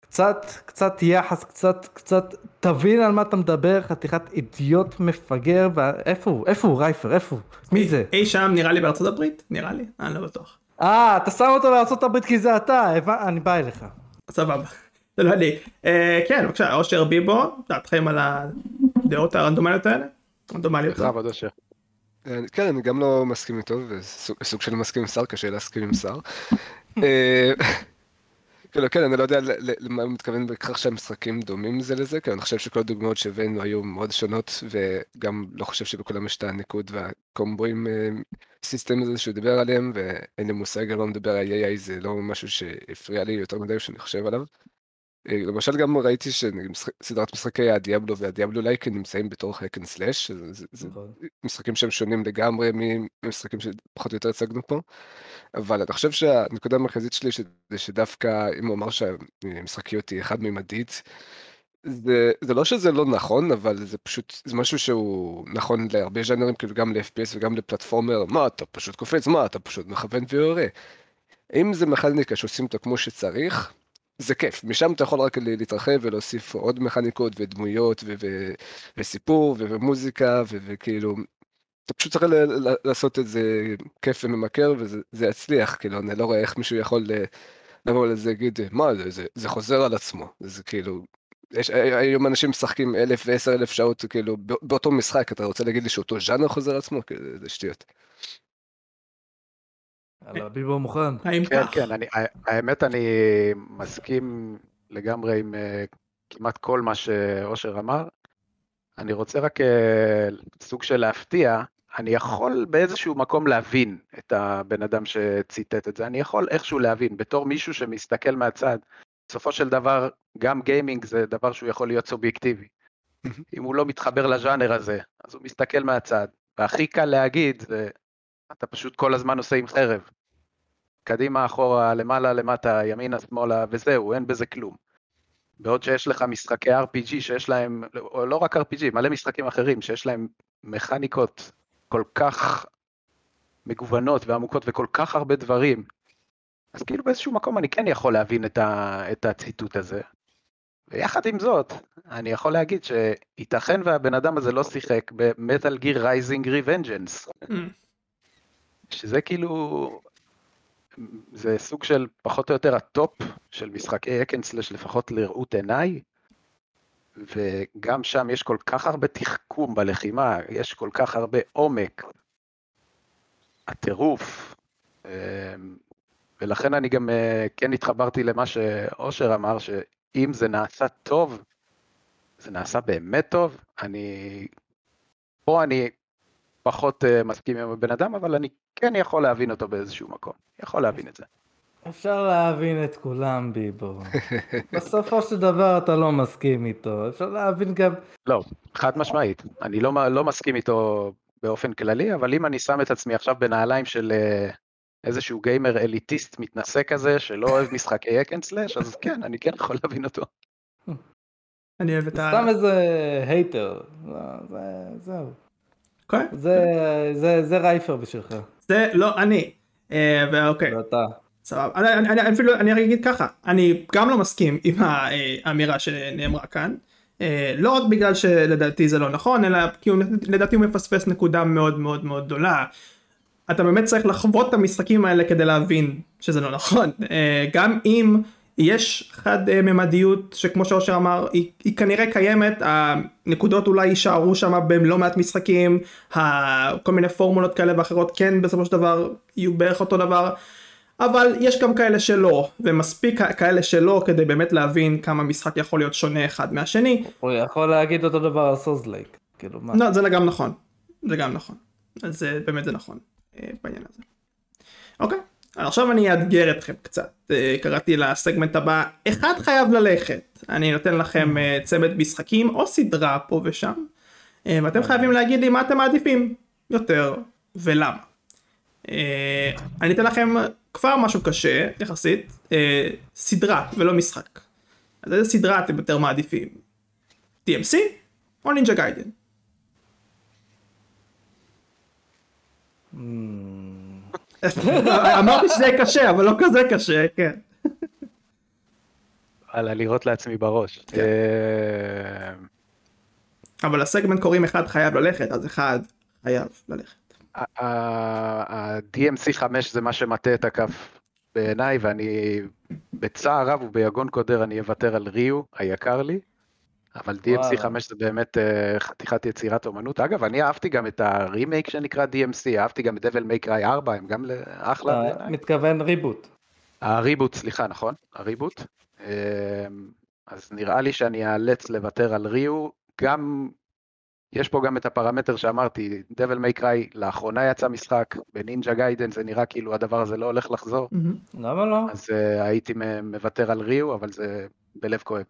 קצת קצת יחס קצת קצת תבין על מה אתה מדבר חתיכת אידיוט מפגר ואיפה הוא איפה הוא רייפר איפה הוא מי זה אי שם נראה לי בארצות הברית? נראה לי? אני לא בטוח. אה אתה שם אותו לארה"ב כי זה אתה אני בא אליך סבבה. זה לא אני. אה, כן בבקשה אושר ביבו דעתכם על הדעות הרנדומליות האלה? רנדומליות. בכבוד אושר. כן, אני גם לא מסכים איתו, וסוג סוג של מסכים עם שר, קשה להסכים עם שר. אה, כאילו, כן, אני לא יודע למה הוא מתכוון בכך שהמשחקים דומים זה לזה, כי אני חושב שכל הדוגמאות שהבאנו היו מאוד שונות, וגם לא חושב שבכולם יש את הניקוד והקומבואים אה, סיסטם הזה שהוא דיבר עליהם, ואין לי מושג על מה מדבר ה-AI, זה לא משהו שהפריע לי יותר מדי שאני חושב עליו. למשל גם ראיתי שסדרת משחקי הדיאבלו והדיאבלו לייקן נמצאים בתור hack and slash, זה- נכון. משחקים שהם שונים לגמרי ממשחקים שפחות או יותר הצגנו פה. אבל אני חושב שהנקודה המרכזית שלי זה שדווקא אם הוא אמר שהמשחקיות היא חד-מימדית, זה, זה לא שזה לא נכון, אבל זה פשוט, זה משהו שהוא נכון להרבה ז'אנרים, כאילו גם ל-FPS וגם לפלטפורמר, מה אתה פשוט קופץ, מה אתה פשוט מכוון ויורה. אם זה מכניקה שעושים אותה כמו שצריך, זה כיף, משם אתה יכול רק להתרחב ולהוסיף עוד מכניקות ודמויות וסיפור ומוזיקה וכאילו, אתה פשוט צריך לעשות את זה כיף וממכר וזה זה יצליח, כאילו, אני לא רואה איך מישהו יכול לבוא לזה להגיד, מה זה, זה, זה חוזר על עצמו, זה כאילו, יש, היום אנשים משחקים אלף ועשר אלף שעות כאילו בא- באותו משחק, אתה רוצה להגיד לי שאותו ז'אנר חוזר על עצמו? כאילו, זה שטויות. יאללה, ביבו מוכן האם כן, כך? כן, אני, האמת אני מסכים לגמרי עם אה, כמעט כל מה שאושר אמר. אני רוצה רק אה, סוג של להפתיע, אני יכול באיזשהו מקום להבין את הבן אדם שציטט את זה, אני יכול איכשהו להבין, בתור מישהו שמסתכל מהצד, בסופו של דבר גם גיימינג זה דבר שהוא יכול להיות סובייקטיבי. אם הוא לא מתחבר לז'אנר הזה, אז הוא מסתכל מהצד, והכי קל להגיד זה, אתה פשוט כל הזמן עושה עם חרב. קדימה, אחורה, למעלה, למטה, ימינה, שמאלה, וזהו, אין בזה כלום. בעוד שיש לך משחקי RPG שיש להם, או לא רק RPG, מלא משחקים אחרים שיש להם מכניקות כל כך מגוונות ועמוקות וכל כך הרבה דברים, אז כאילו באיזשהו מקום אני כן יכול להבין את, ה, את הציטוט הזה. ויחד עם זאת, אני יכול להגיד שייתכן והבן אדם הזה לא שיחק ב Metal Gear Rising Revengeance. שזה כאילו, זה סוג של פחות או יותר ה top של משחקי hack and slash לפחות לראות עיניי, וגם שם יש כל כך הרבה תחכום בלחימה, יש כל כך הרבה עומק, הטירוף, אמ, ולכן אני גם אה, כן התחברתי למה שאושר אמר, שאם זה נעשה טוב, זה נעשה באמת טוב, אני... פה אני פחות אה, מסכים עם הבן אדם, אבל אני כן יכול להבין אותו באיזשהו מקום. יכול להבין את זה. אפשר להבין את כולם, ביבו. בסופו של דבר אתה לא מסכים איתו. אפשר להבין גם... לא, חד משמעית. אני לא, לא מסכים איתו באופן כללי, אבל אם אני שם את עצמי עכשיו בנעליים של אה, איזשהו גיימר אליטיסט מתנשא כזה, שלא אוהב משחקי hack and slash, אז כן, אני כן יכול להבין אותו. אני אוהב את ה... סתם איזה הייטר. זה- זהו. אוקיי. זה- רייפר בשבילך. זה לא אני. אה, ואוקיי. זה אתה. סבבה. אני, אני, אני אפילו אני רק אגיד ככה אני גם לא מסכים עם האמירה שנאמרה כאן. אה, לא רק בגלל שלדעתי זה לא נכון אלא כי הוא, לדעתי הוא מפספס נקודה מאוד מאוד מאוד גדולה. אתה באמת צריך לחוות את המשחקים האלה כדי להבין שזה לא נכון. אה, גם אם יש חד אה, ממדיות שכמו שאושר אמר היא, היא כנראה קיימת הנקודות אולי יישארו שם בלא מעט משחקים כל מיני פורמולות כאלה ואחרות כן בסופו של דבר יהיו בערך אותו דבר. אבל יש גם כאלה שלא, ומספיק כאלה שלא כדי באמת להבין כמה משחק יכול להיות שונה אחד מהשני. הוא יכול להגיד אותו דבר על סוזלייק. כאילו מה? לא, זה גם נכון. זה גם נכון. אז זה, באמת זה נכון אה, בעניין הזה. אוקיי, עכשיו אני אאתגר אתכם קצת. אה, קראתי לסגמנט הבא, אחד חייב ללכת. אני נותן לכם אה, צמד משחקים או סדרה פה ושם, אה, ואתם חייבים להגיד לי מה אתם מעדיפים יותר ולמה. אני אתן לכם כבר משהו קשה יחסית, סדרה ולא משחק. אז איזה סדרה אתם יותר מעדיפים? DMC או נינג'ה גיידן? אמרתי שזה קשה אבל לא כזה קשה כן. וואלה, לירות לעצמי בראש. כן. אה, אבל הסגמנט קוראים אחד חייב ללכת אז אחד חייב ללכת. ה-DMC 5 זה מה שמטה את הכף בעיניי, ואני בצער רב וביגון קודר אני אוותר על ריו, היקר לי, אבל DMC וואלה. 5 זה באמת אה, חתיכת יצירת אומנות. אגב, אני אהבתי גם את הרימייק שנקרא DMC, אהבתי גם את Devil May Cry 4, הם גם אחלה. אתה בעיניי. מתכוון ריבוט. ה reboot, סליחה, נכון, ה reboot. אמ, אז נראה לי שאני אאלץ לוותר על ריו, גם, יש פה גם את הפרמטר שאמרתי, Devil May Cry, לאחרונה יצא משחק, ב Ninja Gaiden זה נראה כאילו הדבר הזה לא הולך לחזור, למה לא? אז uh, הייתי מוותר על ריו, אבל זה בלב כואב.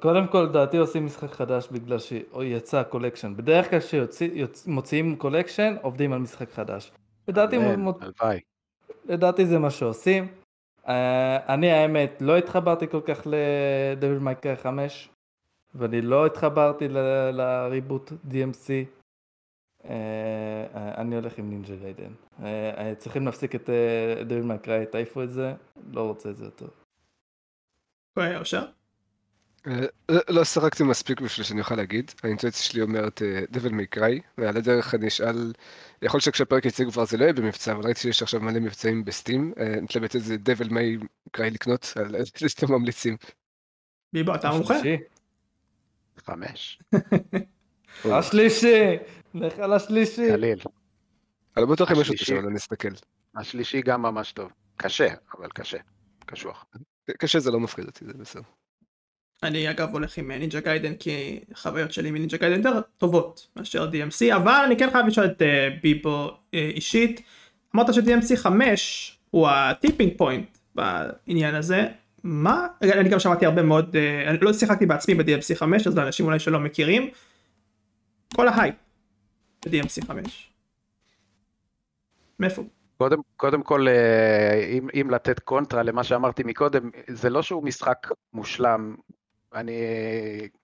קודם כל לדעתי עושים משחק חדש בגלל שיצא collection. בדרך כלל כשמוציאים collection עובדים על משחק חדש. לדעתי, הלוואי. לדעתי זה מה שעושים. אה, אני האמת לא התחברתי כל כך ל Devil May Cry 5 ואני לא התחברתי ל- ל reboot DMC. אה, אה, אני הולך עם Ninja Gaiden. אה, אה, צריכים להפסיק את Devil May Cry, תעיפו את זה, לא רוצה את זה יותר. אושר? אה, לא- לא סרקתי מספיק בשביל שאני אוכל להגיד, האינטואיציה שלי אומרת דבל מי קריי, ועל הדרך אני אשאל, יכול להיות שכשהפרק יצא כבר זה לא יהיה במבצע, אבל ראיתי שיש עכשיו מלא מבצעים בסטים, אה, אני מתלבט איזה דבל מי קריי לקנות, על איזה שאתם ממליצים. ביבו אתה? השלישי. חמש, השלישי! לך על השלישי! קליל. אני לא בטוח אם יש אותו. שם, אני אסתכל. השלישי גם ממש טוב. קשה, אבל קשה. קשוח. קשה זה לא מפחיד אותי, זה בסדר. אני אגב הולך עם Ninja Gaiden כי חוויות שלי מ Ninja Gaiden יותר טובות מאשר DMC אבל אני כן חייב לשאול את אה, ביבו אה, אישית. אמרת ש-DMC 5 הוא ה tipping point בעניין הזה. מה אני גם שמעתי הרבה מאוד אה, אני לא שיחקתי בעצמי ב-DMC 5 אז לאנשים אולי שלא מכירים. כל ההייפ ב-DMC 5 מאיפה? קודם, קודם כל, אה, אם, אם לתת קונטרה למה שאמרתי מקודם, זה לא שהוא משחק מושלם, אני,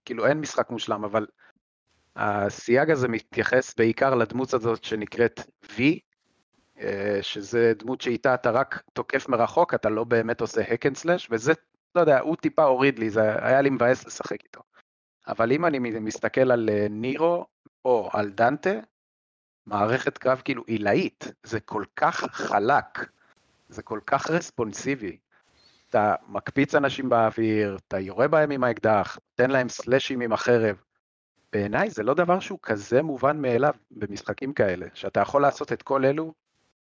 כאילו אין משחק מושלם, אבל הסייג הזה מתייחס בעיקר לדמות הזאת שנקראת V, אה, שזה דמות שאיתה אתה רק תוקף מרחוק, אתה לא באמת עושה hack and slash, וזה, לא יודע, הוא טיפה הוריד לי, זה היה לי מבאס לשחק איתו. אבל אם אני מסתכל על אה, נירו או על דנטה, מערכת קרב כאילו עילאית, זה כל כך חלק, זה כל כך רספונסיבי. אתה מקפיץ אנשים באוויר, אתה יורה בהם עם האקדח, תן להם סלאשים עם החרב. בעיניי זה לא דבר שהוא כזה מובן מאליו במשחקים כאלה, שאתה יכול לעשות את כל אלו,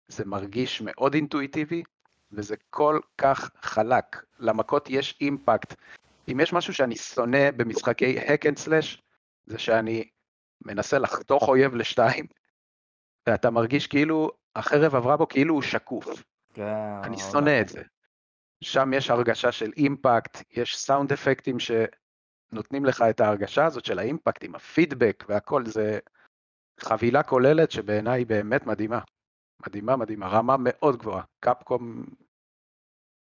זה מרגיש מאוד אינטואיטיבי, וזה כל כך חלק. למכות יש אימפקט. אם יש משהו שאני שונא במשחקי hack and slash, זה שאני מנסה לחתוך אויב לשתיים, ואתה מרגיש כאילו החרב עברה בו כאילו הוא שקוף. כן, אני שונא את זה. שם יש הרגשה של אימפקט, יש סאונד אפקטים שנותנים לך את ההרגשה הזאת של האימפקט עם הפידבק והכל, זה חבילה כוללת שבעיניי היא באמת מדהימה. מדהימה, מדהימה, רמה מאוד גבוהה. קפקום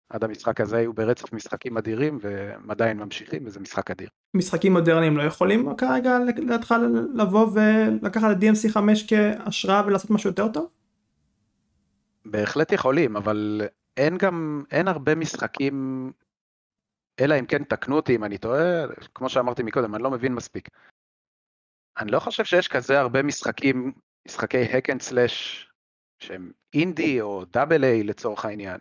עד המשחק הזה היו ברצף משחקים אדירים והם עדיין ממשיכים וזה משחק אדיר. משחקים מודרניים לא יכולים כרגע לדעתך לבוא ולקחת את DMC 5 כהשראה ולעשות משהו יותר טוב? בהחלט יכולים, אבל אין גם, אין הרבה משחקים, אלא אם כן תקנו אותי אם אני טועה, כמו שאמרתי מקודם, אני לא מבין מספיק. אני לא חושב שיש כזה הרבה משחקים, משחקי hack and slash, שהם אינדי או double A לצורך העניין.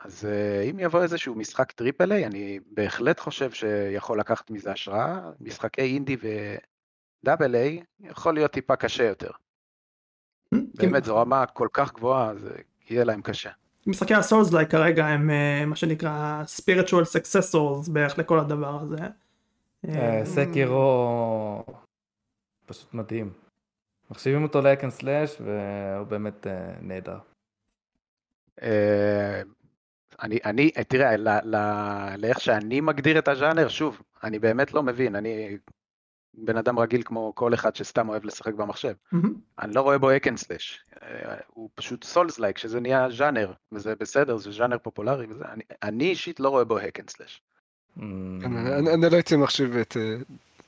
אז אה, אם יבוא איזשהו משחק triple A, אני בהחלט חושב שיכול לקחת מזה השראה. משחקי אינדי ו double A יכול להיות טיפה קשה יותר. באמת, זו רמה כל כך גבוהה, זה יהיה להם קשה. משחקי הסולס לייק כרגע הם אה, מה שנקרא spiritual successors בערך לכל הדבר הזה. אה, אה, סקירו פשוט מדהים. מחשיבים אותו לאקן סלאש והוא באמת נהדר. אני, אני, תראה, ל- ל- לאיך שאני מגדיר את הז'אנר, שוב, אני באמת לא מבין, אני בן אדם רגיל כמו כל אחד שסתם אוהב לשחק במחשב. מהמם. אני לא רואה בו hack and slash, הוא פשוט souls like, שזה נהיה ז'אנר, וזה בסדר, זה ז'אנר פופולרי, וזה, אני, אני אישית לא רואה בו אקן סלאש. אמ, כן, אני אני לא הייתי מחשיב את אה,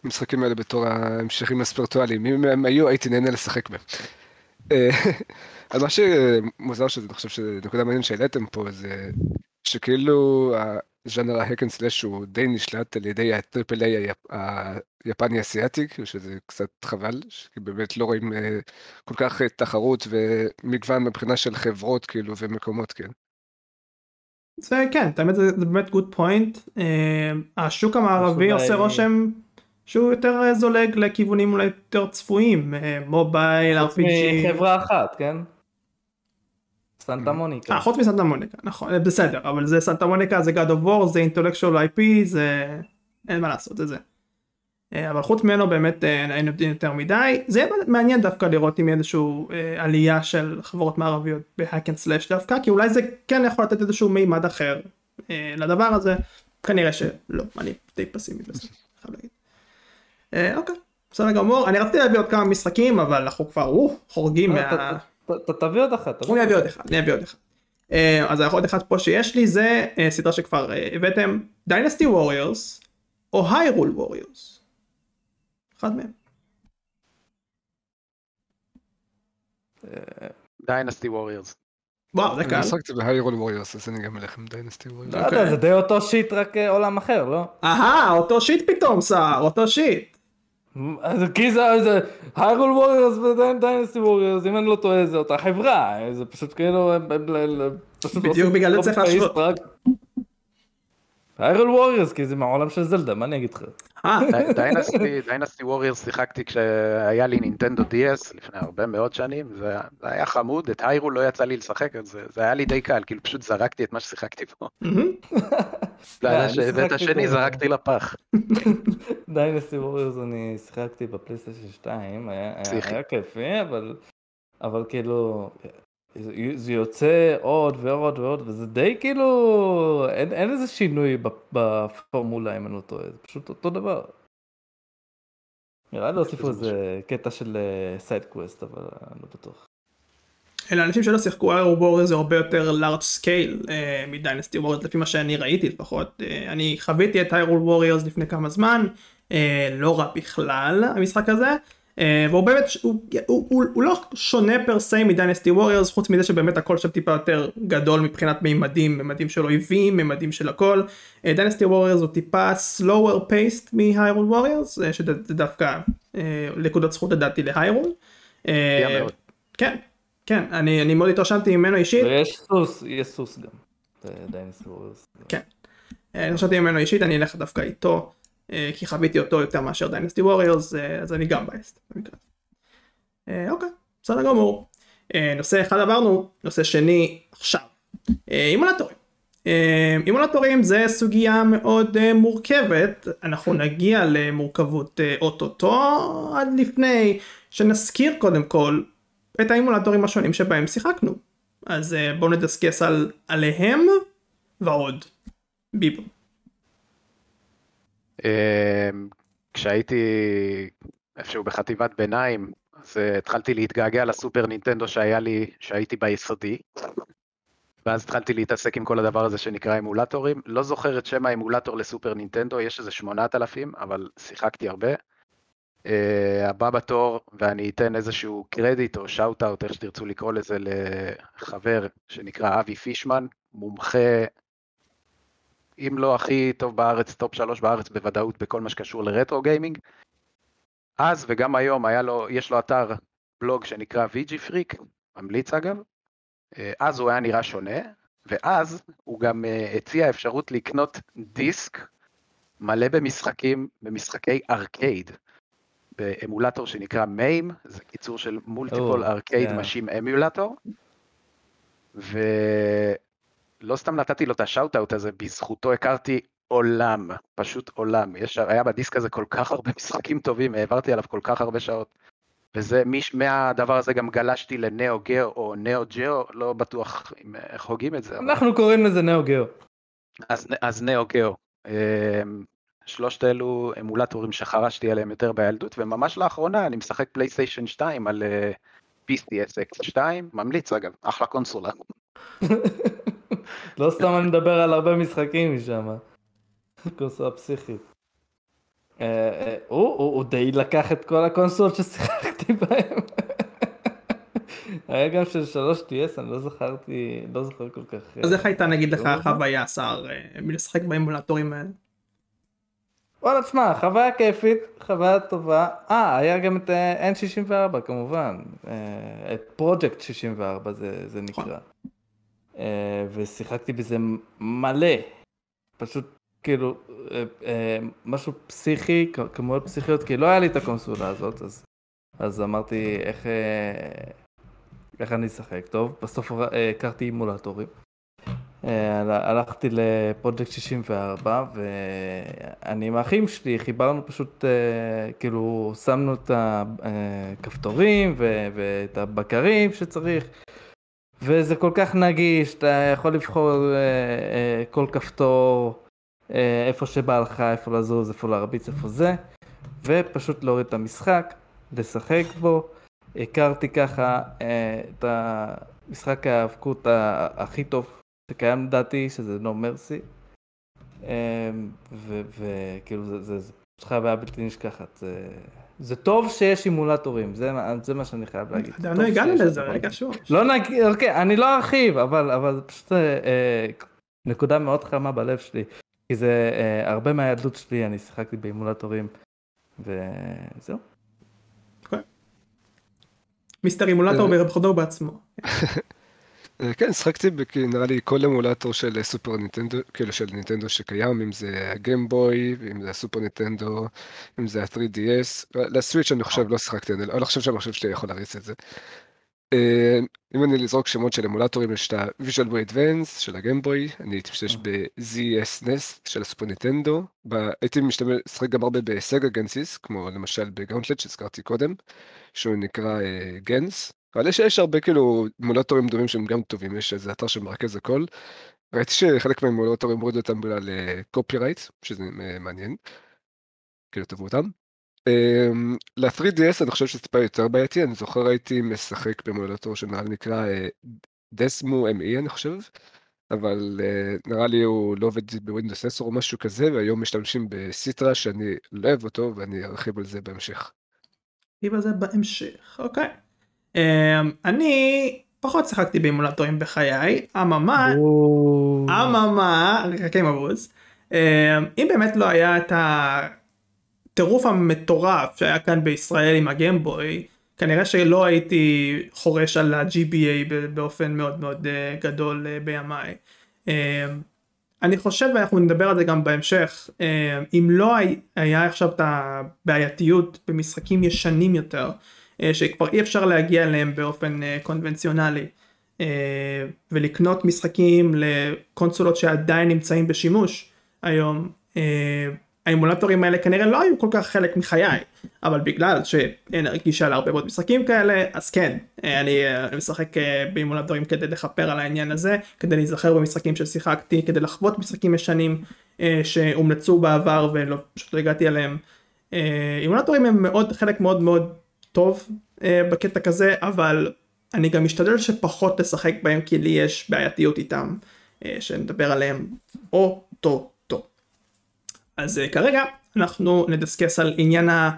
המשחקים האלה בתור ההמשכים הספיריטואליים. אם הם היו, הייתי נהנה לשחק בהם. אה, אבל מה שמוזר שזה, אני חושב שנקודה מעניינת שהעליתם פה, זה שכאילו הז'אנר ה hack slash הוא די נשלט על ידי ה triple A היפני אסיאטי, שזה קצת חבל, כי באמת לא רואים אה, כל כך אה, תחרות ומגוון מבחינה של חברות כאילו ומקומות, כן. זה כן, האמת זה, זה באמת good point. השוק המערבי עושה רושם שהוא יותר אה, זולג לכיוונים אולי יותר צפויים, אה, mobile, חוץ RPG. מחברה אחת, כן? Santa Monica. אה, חוץ מ Santa Monica, נכון, אה, בסדר, אבל זה Santa Monica, זה God of War, זה intellectual IP, זה... אין מה לעשות, זה זה. אה, אבל חוץ ממנו באמת אה, אין יודעים יותר מדי. זה יהיה מעניין דווקא לראות אם יהיה איזושהי עלייה של חברות מערביות ב hack and slash דווקא, כי אולי זה כן יכול לתת איזשהו מימד אחר לדבר הזה. כנראה שלא, אני די פסימי בזה, חייב להגיד. אוקיי, בסדר גמור. אני רציתי להביא עוד כמה משחקים, אבל אנחנו כבר חורגים מה... ת- ת- ת- תביא עוד אחת. אני עוד אביא עוד אחד, אני אביא עוד אחד. אה, אז עוד אחד פה שיש לי זה אה, סדרה שכבר אה, הבאתם, Dynasty Warriors או Hyrule Warriors. אחד מהם. Dynasty Warriors. וואו זה קל. אני שיחקתי ב Hyrule Warriors, אז אני גם אלך עם Dynasty Warriors. לא יודע, זה די אותו shit רק עולם אחר, לא? אהה אותו shit פתאום סער אותו shit. אז כי זה, זה Hyrule Warriors ו Dynasty Warriors, אם אני לא טועה זה אותה חברה, זה פשוט כאילו, בדיוק בגלל זה צריך להשוות. היירול ווריורס, כי זה מהעולם של זלדה, מה אני אגיד לך? אה, Dynasty, Warriors שיחקתי כשהיה לי Nintendo DS לפני הרבה מאוד שנים, זה, היה חמוד, את Hyrule לא יצא לי לשחק, אז זה, היה לי די קל, כאילו פשוט זרקתי את מה ששיחקתי. ואת אני הש- ואת השני. זרקתי לפח. Dynasty Warriors אני שיחקתי ב PlayStation 2, היה- כיפי, אבל כאילו, זה- יוצא עוד ועוד ועוד, וזה די כאילו, אין אין איזה שינוי בפ- בפורמולה אם אני לא טועה, זה פשוט אותו דבר. נראה לי הוסיפו זה איזה קטע של side quest, אבל אני לא בטוח. אלה אנשים שלא שיחקו היירול ווריורס זה הרבה יותר large scale מ Dynasty Warriors לפי מה שאני ראיתי לפחות. אה, אני חוויתי את היירול ווריורס לפני כמה זמן, אה, לא רע בכלל המשחק הזה. אה, והוא באמת, הוא, הוא, הוא, הוא לא שונה per se מ Dynasty Warriors, חוץ מזה שבאמת הכל שם טיפה יותר גדול מבחינת מימדים, מימדים של אויבים, מימדים של הכל. Dynasty Warriors הוא טיפה slower paced מהיירול ווריורס, שזה דווקא נקודות זכות לדעתי להיירול. כן, כן, אני, אני מאוד התרשמתי ממנו אישית. ויש סוס, יש סוס גם. Dynasty Warriors. כן. אני התרשמתי ממנו אישית, אני אלך דווקא איתו. אה, כי חוויתי אותו יותר מאשר דיינסטי ווריורס אז אני גם בייסט. אה, אוקיי בסדר גמור. אה, נושא אחד עברנו נושא שני עכשיו. אימולטורים. אימולטורים זה סוגיה מאוד מורכבת אנחנו נגיע למורכבות אוטוטו עד לפני שנזכיר קודם כל את האימולטורים השונים שבהם שיחקנו. אז בואו נדסקס עליהם ועוד. ביבו. אמ, כשהייתי איפשהו בחטיבת ביניים, אז אה, התחלתי להתגעגע ל Super Nintendo שהיה לי, שהייתי ביסודי. ואז התחלתי להתעסק עם כל הדבר הזה שנקרא אמולטורים. לא זוכר את שם האמולטור ל Super Nintendo, יש איזה 8,000, אבל שיחקתי הרבה. אה, הבא בתור, ואני אתן איזשהו קרדיט או shout-out, איך שתרצו לקרוא לזה, לחבר שנקרא אבי פישמן, מומחה אם לא הכי טוב בארץ, top שלוש בארץ בוודאות בכל מה שקשור ל retro gaming. אז וגם היום היה לו, יש לו אתר בלוג שנקרא VG Freak, ממליץ אגב. אה, אז הוא היה נראה שונה, ואז הוא גם אה, הציע אפשרות לקנות דיסק מלא במשחקים, במשחקי ארקייד, באמולטור שנקרא MAME, זה קיצור של multiple arcade machine emulator. לא סתם נתתי לו את ה shout-out הזה, בזכותו הכרתי עולם, פשוט עולם. יש, היה בדיסק הזה כל כך הרבה משחקים טובים, העברתי עליו כל כך הרבה שעות. וזה, מיש, מהדבר הזה גם גלשתי ל Neo Geo או Neo Geo, לא בטוח אם, איך הוגים את זה. אנחנו אבל... קוראים לזה Neo Geo. אז, אז Neo Geo. אמ, שלושת אלו אמולטורים שחרשתי עליהם יותר בילדות, וממש לאחרונה אני משחק PlayStation 2 על אה, PCSX 2, ממליץ אגב, אחלה קונסולה. לא סתם אני מדבר על הרבה משחקים משם. קונסולה פסיכית. אה, אה, הוא די לקח את כל הקונסולות ששיחקתי בהם. היה גם של 3DS, אני לא זכרתי, לא זוכר כל כך. אז איך הייתה נגיד לך לא חוויה שר מלשחק באמולטורים האלה? וואלה תשמע, חוויה כיפית, חוויה טובה. אה, היה גם את N64 כמובן. את פרויקט 64 זה נקרא. אה, ושיחקתי בזה מלא. פשוט כאילו אה, אה, משהו פסיכי, כמויות פסיכיות, כי לא היה לי את הקונסולה הזאת, אז, אז אמרתי איך, איך אני אשחק טוב. בסוף הכרתי אימולטורים. הלכתי לפרויקט 64 ואני עם האחים שלי חיברנו פשוט כאילו שמנו את הכפתורים ואת הבקרים שצריך וזה כל כך נגיש, אתה יכול לבחור אה, אה, כל כפתור, אה, איפה שבא לך, איפה לזוז, איפה להרביץ, איפה זה, ופשוט להוריד את המשחק, לשחק בו. הכרתי ככה אה, את המשחק ההאבקות הכי טוב שקיים לדעתי, שזה No Mercy. אה, וכאילו זה, זה, זה פשוט חוויה בלתי נשכחת. זה... זה טוב שיש אימולטורים, זה, זה מה שאני חייב להגיד. עדיין לא הגענו לזה, רגע שוב. לא נגיד, אוקיי, אני לא ארחיב, אבל, אבל פשוט אה, אה, נקודה מאוד חמה בלב שלי. כי זה אה, הרבה מהילדות שלי, אני שיחקתי באימולטורים, וזהו. אוקיי. מיסטר אימולטור אה. בכבודו בעצמו. אה, כן, שחקתי נראה לי כל אמולטור של סופר נינטנדו, כאילו של נינטנדו שקיים, אם זה הגיימבוי, אם זה הסופר נינטנדו, אם זה ה-3DS. לסוויץ' אני חושב לא שיחקתי, אני לא חושב שהמחשב שלי יכול להריץ את זה. אה, אם אני לזרוק שמות של אמולטורים, יש את ה-Visual Boy Advance של הגיימבוי, אני הייתי משתמש ב-ZS Nest של הסופר נינטנדו, הייתי משחק גם הרבה בסגה גנסיס, כמו למשל בגאונטלט שהזכרתי קודם, שהוא נקרא גנס. אבל יש, יש הרבה כאילו מולטורים דומים שהם גם טובים, יש איזה אתר שמרכז הכל. ראיתי שחלק מהמולטורים הורידו אותם בגלל קופי רייט, שזה מעניין. כאילו טבעו אותם. Um, ל-3DS אני חושב שזה טיפה יותר בעייתי, אני זוכר הייתי משחק במולטור שנראה לי נקרא דסמו uh, ME אני חושב, אבל uh, נראה לי הוא לא עובד בווינדוס 10 או משהו כזה, והיום משתמשים בסיטרה שאני לא אוהב אותו ואני ארחיב על זה בהמשך. נרחיב על זה בהמשך, אוקיי. אה, אני פחות שיחקתי באימולטורים בחיי, אממה, אממה, חכה עם הבוז, אה, אם באמת לא היה את הטירוף המטורף שהיה כאן בישראל עם הגיימבוי, כנראה שלא הייתי חורש על ה-GBA באופן מאוד מאוד אה, גדול אה, בימיי. אה, אני חושב ואנחנו נדבר על זה גם בהמשך אם לא הי- היה עכשיו את הבעייתיות במשחקים ישנים יותר שכבר אי אפשר להגיע אליהם באופן אה, קונבנציונלי אה, ולקנות משחקים לקונסולות שעדיין נמצאים בשימוש היום אה, האימולטורים האלה כנראה לא היו כל כך חלק מחיי אבל בגלל שאין גישה להרבה מאוד משחקים כאלה אז כן אה, אני אה, משחק אה, באימולטורים כדי לכפר על העניין הזה כדי להיזכר במשחקים ששיחקתי כדי לחוות משחקים ישנים אה, שהומלצו בעבר ולא פשוט לא הגעתי אליהם. אה, אימולטורים הם מאוד חלק מאוד מאוד טוב אה, בקטע כזה אבל אני גם משתדל שפחות לשחק בהם כי לי יש בעייתיות איתם אה, שנדבר עליהם או-טו-טו. אז אה, כרגע אנחנו נדסקס על עניין ה...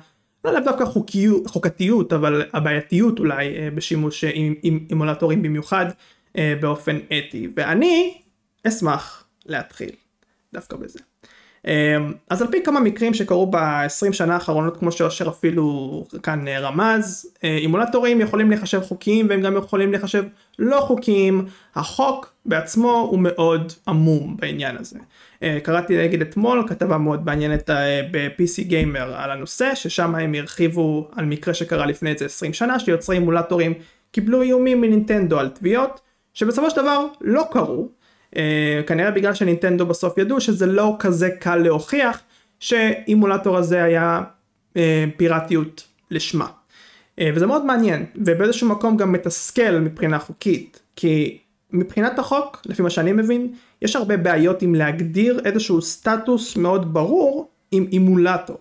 לא דווקא חוקיות, חוקתיות אבל הבעייתיות אולי אה, בשימוש אה, עם אימולטורים במיוחד אה, באופן אתי ואני אשמח להתחיל דווקא בזה. אה, אז על פי כמה מקרים שקרו ב-20 שנה האחרונות כמו שאושר אפילו כאן אה, רמז אה, אימולטורים יכולים להיחשב חוקיים והם גם יכולים להיחשב לא חוקיים החוק בעצמו הוא מאוד עמום בעניין הזה. אה, קראתי נגיד אתמול כתבה מאוד מעניינת ב-PC גיימר על הנושא ששם הם הרחיבו על מקרה שקרה לפני איזה 20 שנה שיוצרי אימולטורים קיבלו איומים מנינטנדו על תביעות שבסופו של דבר לא קרו כנראה בגלל שנינטנדו בסוף ידעו שזה לא כזה קל להוכיח שאימולטור הזה היה אה, פיראטיות לשמה. אה, וזה מאוד מעניין ובאיזשהו מקום גם מתסכל מבחינה חוקית כי מבחינת החוק לפי מה שאני מבין יש הרבה בעיות עם להגדיר איזשהו סטטוס מאוד ברור עם אימולטור.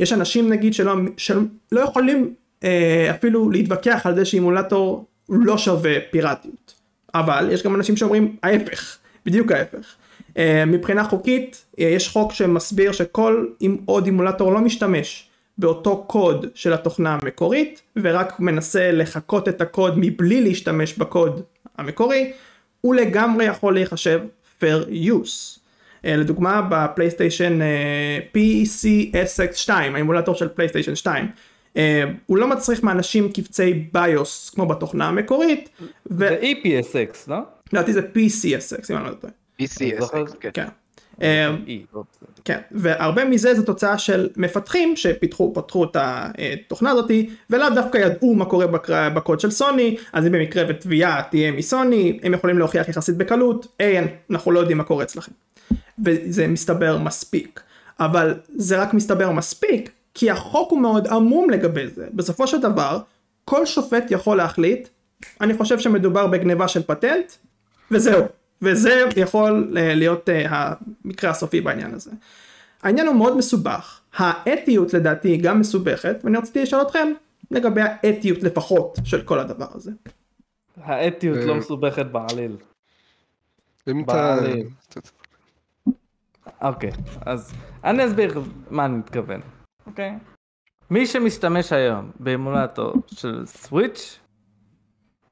יש אנשים נגיד שלא, שלא יכולים אה, אפילו להתווכח על זה שאימולטור לא שווה פיראטיות אבל יש גם אנשים שאומרים ההפך בדיוק ההפך. אה, מבחינה חוקית אה, יש חוק שמסביר שכל אם עוד אימולטור לא משתמש באותו קוד של התוכנה המקורית ורק מנסה לחקות את הקוד מבלי להשתמש בקוד המקורי הוא לגמרי יכול להיחשב fair use. אה, לדוגמה בפלייסטיישן אה, PCSX2 האימולטור של פלייסטיישן 2 אה, הוא לא מצריך מאנשים קבצי ביוס כמו בתוכנה המקורית זה EPSX, לא? ולדעתי זה PCSX אם אני לא טועה. PCSX, כן. כן. אה, לא. כן, והרבה מזה זה תוצאה של מפתחים שפיתחו פתחו את התוכנה הזאתי ולאו דווקא ידעו מה קורה. בקוד של סוני אז אם במקרה ותביעה תהיה מסוני הם יכולים להוכיח יחסית בקלות אין אנחנו לא יודעים מה קורה אצלכם. וזה מסתבר מספיק אבל זה רק מסתבר מספיק כי החוק הוא מאוד עמום לגבי זה בסופו של דבר כל שופט יכול להחליט אני חושב שמדובר בגניבה של פטנט וזהו וזה יכול אה, להיות אה, המקרה הסופי בעניין הזה. העניין הוא מאוד מסובך האתיות לדעתי היא גם מסובכת ואני רציתי לשאול אתכם לגבי האתיות לפחות של כל הדבר הזה. האתיות אה, לא מסובכת בעליל. בעליל. אוקיי, אז אני אסביר מה אני מתכוון. אוקיי. מי שמשתמש היום באמולטור של סוויץ',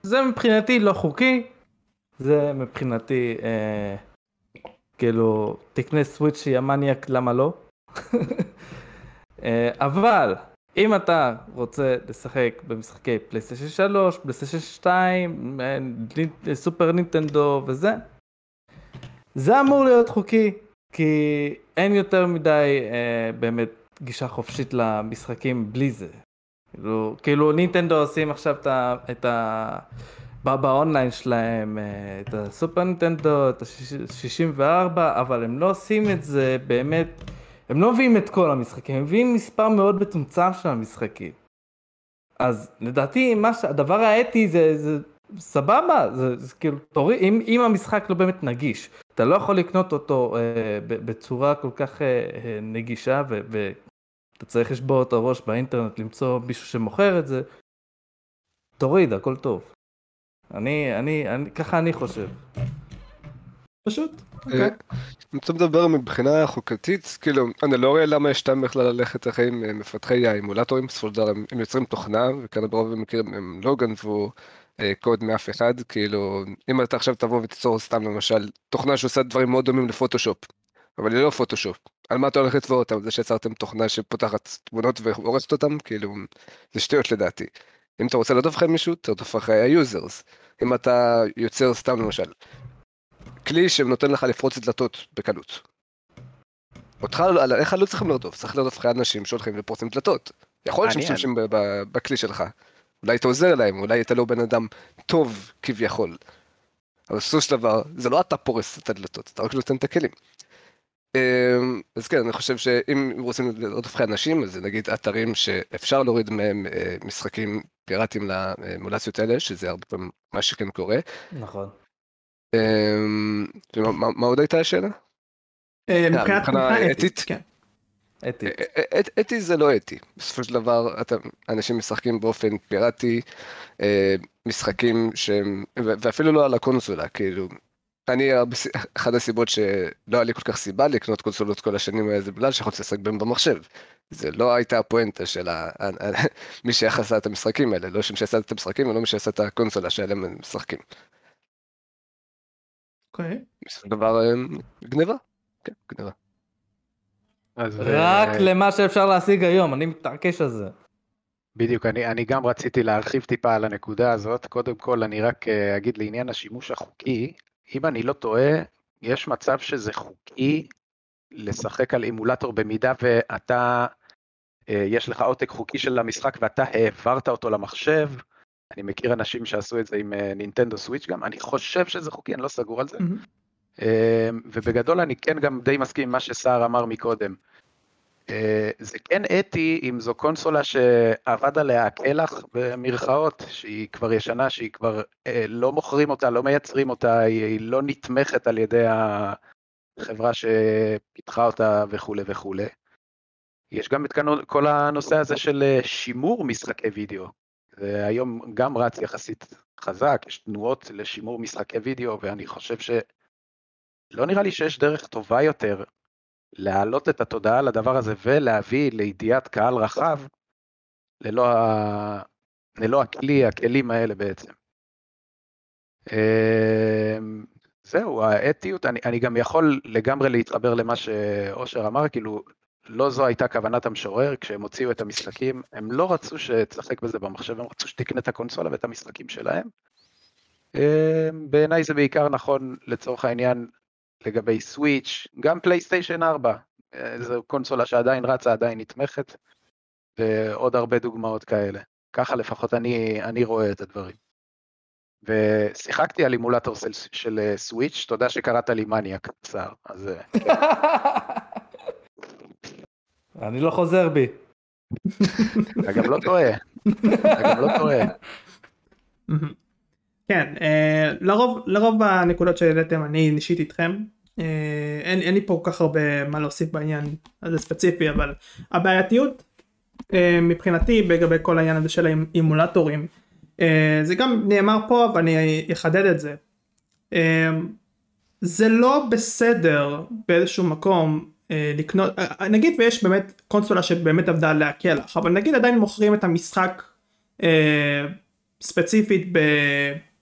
זה מבחינתי לא חוקי, זה מבחינתי אה, כאילו תקנה סוויץ' יא מניאק למה לא? אה, אבל אם אתה רוצה לשחק במשחקי פלייסטיישן 3, פלייסטיישן 2, אה, נינ- סופר נינטנדו וזה, זה אמור להיות חוקי, כי אין יותר מדי אה, באמת גישה חופשית למשחקים בלי זה. כאילו, כאילו נינטנדו עושים עכשיו את ה... את ה... בא באונליין שלהם אה, את הסופר נינטנדו, את ה-64, אבל הם לא עושים את זה באמת, הם לא מביאים את כל המשחקים, הם מביאים מספר מאוד מצומצם של המשחקים. אז לדעתי ש... הדבר האתי זה, זה סבבה, זה, זה כאילו, תורי, אם, אם המשחק לא באמת נגיש, אתה לא יכול לקנות אותו אה, בצורה כל כך אה, אה, נגישה ו... ו... אתה צריך לשבור את הראש באינטרנט למצוא מישהו שמוכר את זה, תוריד, הכל טוב. אני, אני, אני, ככה אני חושב. פשוט. אה, אוקיי. אם אתה מדבר מבחינה חוקתית, כאילו, אני לא רואה למה יש טעם בכלל ללכת אחרי אה, מפתחי האימולטורים, בסופו של דבר הם, יוצרים תוכנה, וכאן ברוב המקרים הם לא גנבו אה, קוד מאף אחד, כאילו, אם אתה עכשיו תבוא ותיצור סתם למשל תוכנה שעושה דברים מאוד דומים לפוטושופ, אבל היא לא פוטושופ, על מה אתה הולך לתבוע אותם? זה שיצרתם תוכנה שפותחת תמונות והורסת אותם, כאילו, זה שטויות לדעתי. אם אתה רוצה לרדוף אחרי מישהו, תרדוף אחרי ה users. אם אתה יוצר סתם למשל, כלי שנותן לך לפרוץ דלתות בקלות. אותך, עליך לא צריכים לרדוף, צריך לרדוף אחרי אנשים שהולכים לפרוצים דלתות. יכול להיות מעניין. שמשתמשים בכלי שלך. אולי אתה עוזר להם, אולי אתה לא בן אדם טוב כביכול. אבל בסופו של דבר, זה לא אתה פורס את הדלתות, אתה רק נותן את הכלים. אמ, אז כן, אני חושב שאם רוצים לרדוף אנשים, אז זה נגיד אתרים שאפשר להוריד מהם אה, משחקים פיראטיים לאמולציות האלה, שזה הרבה פעמים מה שכן קורה. נכון. אמ, מה עוד הייתה השאלה? אה, מבחינת מבחינה אתית? כן. אתי. זה לא אתי. בסופו של דבר, אתה, אנשים משחקים באופן פיראטי, אה, משחקים שהם, ואפילו לא על הקונסולה, כאילו, אני, אחת הסיבות שלא היה לי כל כך סיבה לקנות קונסולות כל השנים האלה, זה בגלל שיכולתי לשחק בהם במחשב. זה לא הייתה הפואנטה של ה- מי שעשה את המשחקים האלה, לא שמי שעשה את המשחקים ולא מי שעשה את הקונסולה שעליהם הם משחקים. אוקיי. בסופו של דבר, אה, גניבה. כן, גניבה. אז, רק אה, למה שאפשר להשיג היום, אני מתעקש על זה. בדיוק, אני, אני גם רציתי להרחיב טיפה על הנקודה הזאת. קודם כל, אני רק אה, אגיד לעניין השימוש החוקי, אם אני לא טועה, יש מצב שזה חוקי לשחק על אימולטור במידה ואתה, אה, יש לך עותק חוקי של המשחק ואתה העברת אותו למחשב. אני מכיר אנשים שעשו את זה עם אה, נינטנדו סוויץ' גם, אני חושב שזה חוקי, אני לא סגור על זה. אה, ובגדול אני כן גם די מסכים עם מה שסער אמר מקודם. אה, זה כן אתי אם זו קונסולה שאבד עליה הקלח במרכאות, שהיא כבר ישנה, שהיא כבר אה, לא מוכרים אותה, לא מייצרים אותה, היא, לא נתמכת על ידי החברה שפיתחה אותה וכולי וכולי. יש גם את כל הנושא הזה של אה, שימור משחקי וידאו. זה היום גם רץ יחסית חזק, יש תנועות לשימור משחקי וידאו, ואני חושב ש... לא נראה לי שיש דרך טובה יותר להעלות את התודעה לדבר הזה ולהביא לידיעת קהל רחב ללא, ה... ללא הכלי, הכלים האלה בעצם. אמ, זהו, האתיות, אני, אני גם יכול לגמרי להתחבר למה שאושר אמר, כאילו, לא זו הייתה כוונת המשורר, כשהם הוציאו את המשחקים, הם לא רצו שתשחק בזה במחשב, הם רצו שתקנה את הקונסולה ואת המשחקים שלהם. אמ, בעיניי זה בעיקר נכון לצורך העניין לגבי סוויץ', גם פלייסטיישן 4, אה, זו קונסולה שעדיין רצה, עדיין נתמכת, ועוד הרבה דוגמאות כאלה. ככה לפחות אני, אני רואה את הדברים. ושיחקתי על אימולטור של, של אה, סוויץ', תודה שקראת לי מניאק, סער, אז אה. אני לא חוזר בי. אתה גם לא טועה, אתה גם לא טועה. כן, אה, לרוב, לרוב הנקודות שהעליתם אני אישית איתכם. אה, אין, אין לי פה כל כך הרבה מה להוסיף בעניין הזה ספציפי, אבל הבעייתיות אה, מבחינתי לגבי כל העניין הזה של האימולטורים, זה גם נאמר פה ואני אחדד את זה. זה לא בסדר באיזשהו מקום לקנות, נגיד ויש באמת קונסולה שבאמת עבדה עליה קלח, אבל נגיד עדיין מוכרים את המשחק ספציפית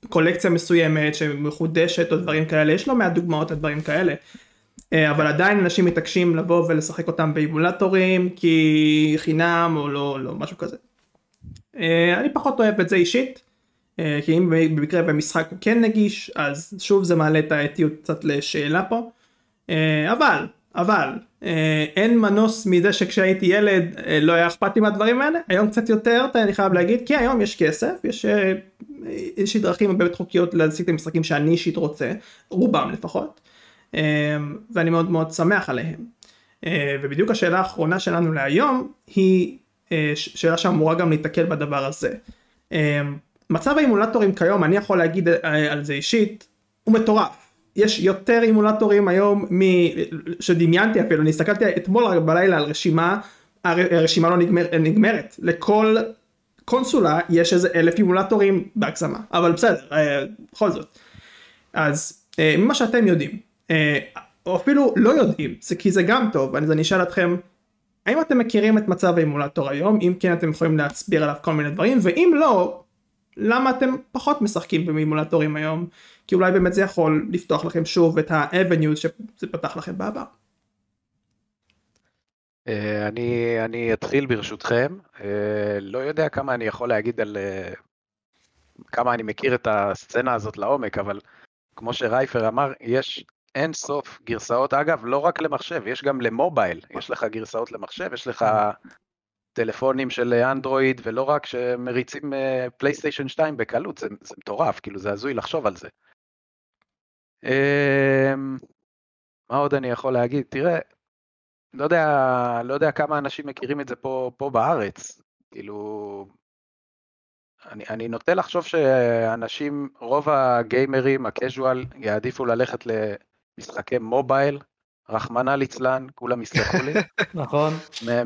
בקולקציה מסוימת שמחודשת או דברים כאלה, יש לא מעט דוגמאות לדברים כאלה. אה, אבל עדיין אנשים מתעקשים לבוא ולשחק אותם באימולטורים כי חינם או לא, לא משהו כזה. אה, אני פחות אוהב את זה אישית. אה, כי אם במקרה במשחק הוא כן נגיש אז שוב זה מעלה את האתיות קצת לשאלה פה. אבל אבל אין מנוס מזה שכשהייתי ילד אה, לא היה אכפת לי מהדברים האלה היום קצת יותר אני חייב להגיד כי היום יש כסף יש אה, יש לי דרכים באמת חוקיות להשיג את המשחקים שאני אישית רוצה רובם לפחות אה, ואני מאוד מאוד שמח עליהם אה, ובדיוק השאלה האחרונה שלנו להיום היא אה, שאלה שאמורה גם להתקל בדבר הזה. אה, מצב האימולטורים כיום אני יכול להגיד אה, על זה אישית הוא מטורף. יש יותר אימולטורים היום מ... שדמיינתי אפילו, אני הסתכלתי אתמול בלילה על רשימה, הר- הרשימה לא נגמר, נגמרת, לכל קונסולה יש איזה אלף אימולטורים בהגזמה, אבל בסדר, אה, בכל זאת. אז אה, ממה שאתם יודעים, אה, או אפילו לא יודעים, זה כי זה גם טוב, אז אני אשאל אתכם, האם אתם מכירים את מצב האימולטור היום? אם כן אתם יכולים להסביר עליו כל מיני דברים, ואם לא, למה אתם פחות משחקים באימולטורים היום? כי אולי באמת זה יכול לפתוח לכם שוב את ה-avenues שזה פתח לכם בעבר. אה, אני, אני אתחיל ברשותכם, אה, לא יודע כמה אני יכול להגיד על אה, כמה אני מכיר את הסצנה הזאת לעומק, אבל כמו שרייפר אמר, יש אין סוף גרסאות, אגב, לא רק למחשב, יש גם למובייל, יש לך גרסאות למחשב, יש לך טלפונים של אנדרואיד, ולא רק שמריצים פלייסטיישן 2 בקלות, זה, זה מטורף, כאילו זה הזוי לחשוב על זה. מה עוד אני יכול להגיד? תראה, לא יודע, לא יודע כמה אנשים מכירים את זה פה, פה בארץ, כאילו, אני, אני נוטה לחשוב שאנשים, רוב הגיימרים, הקז'ואל, יעדיפו ללכת למשחקי מובייל, רחמנא ליצלן, כולם יסלחו לי. נכון.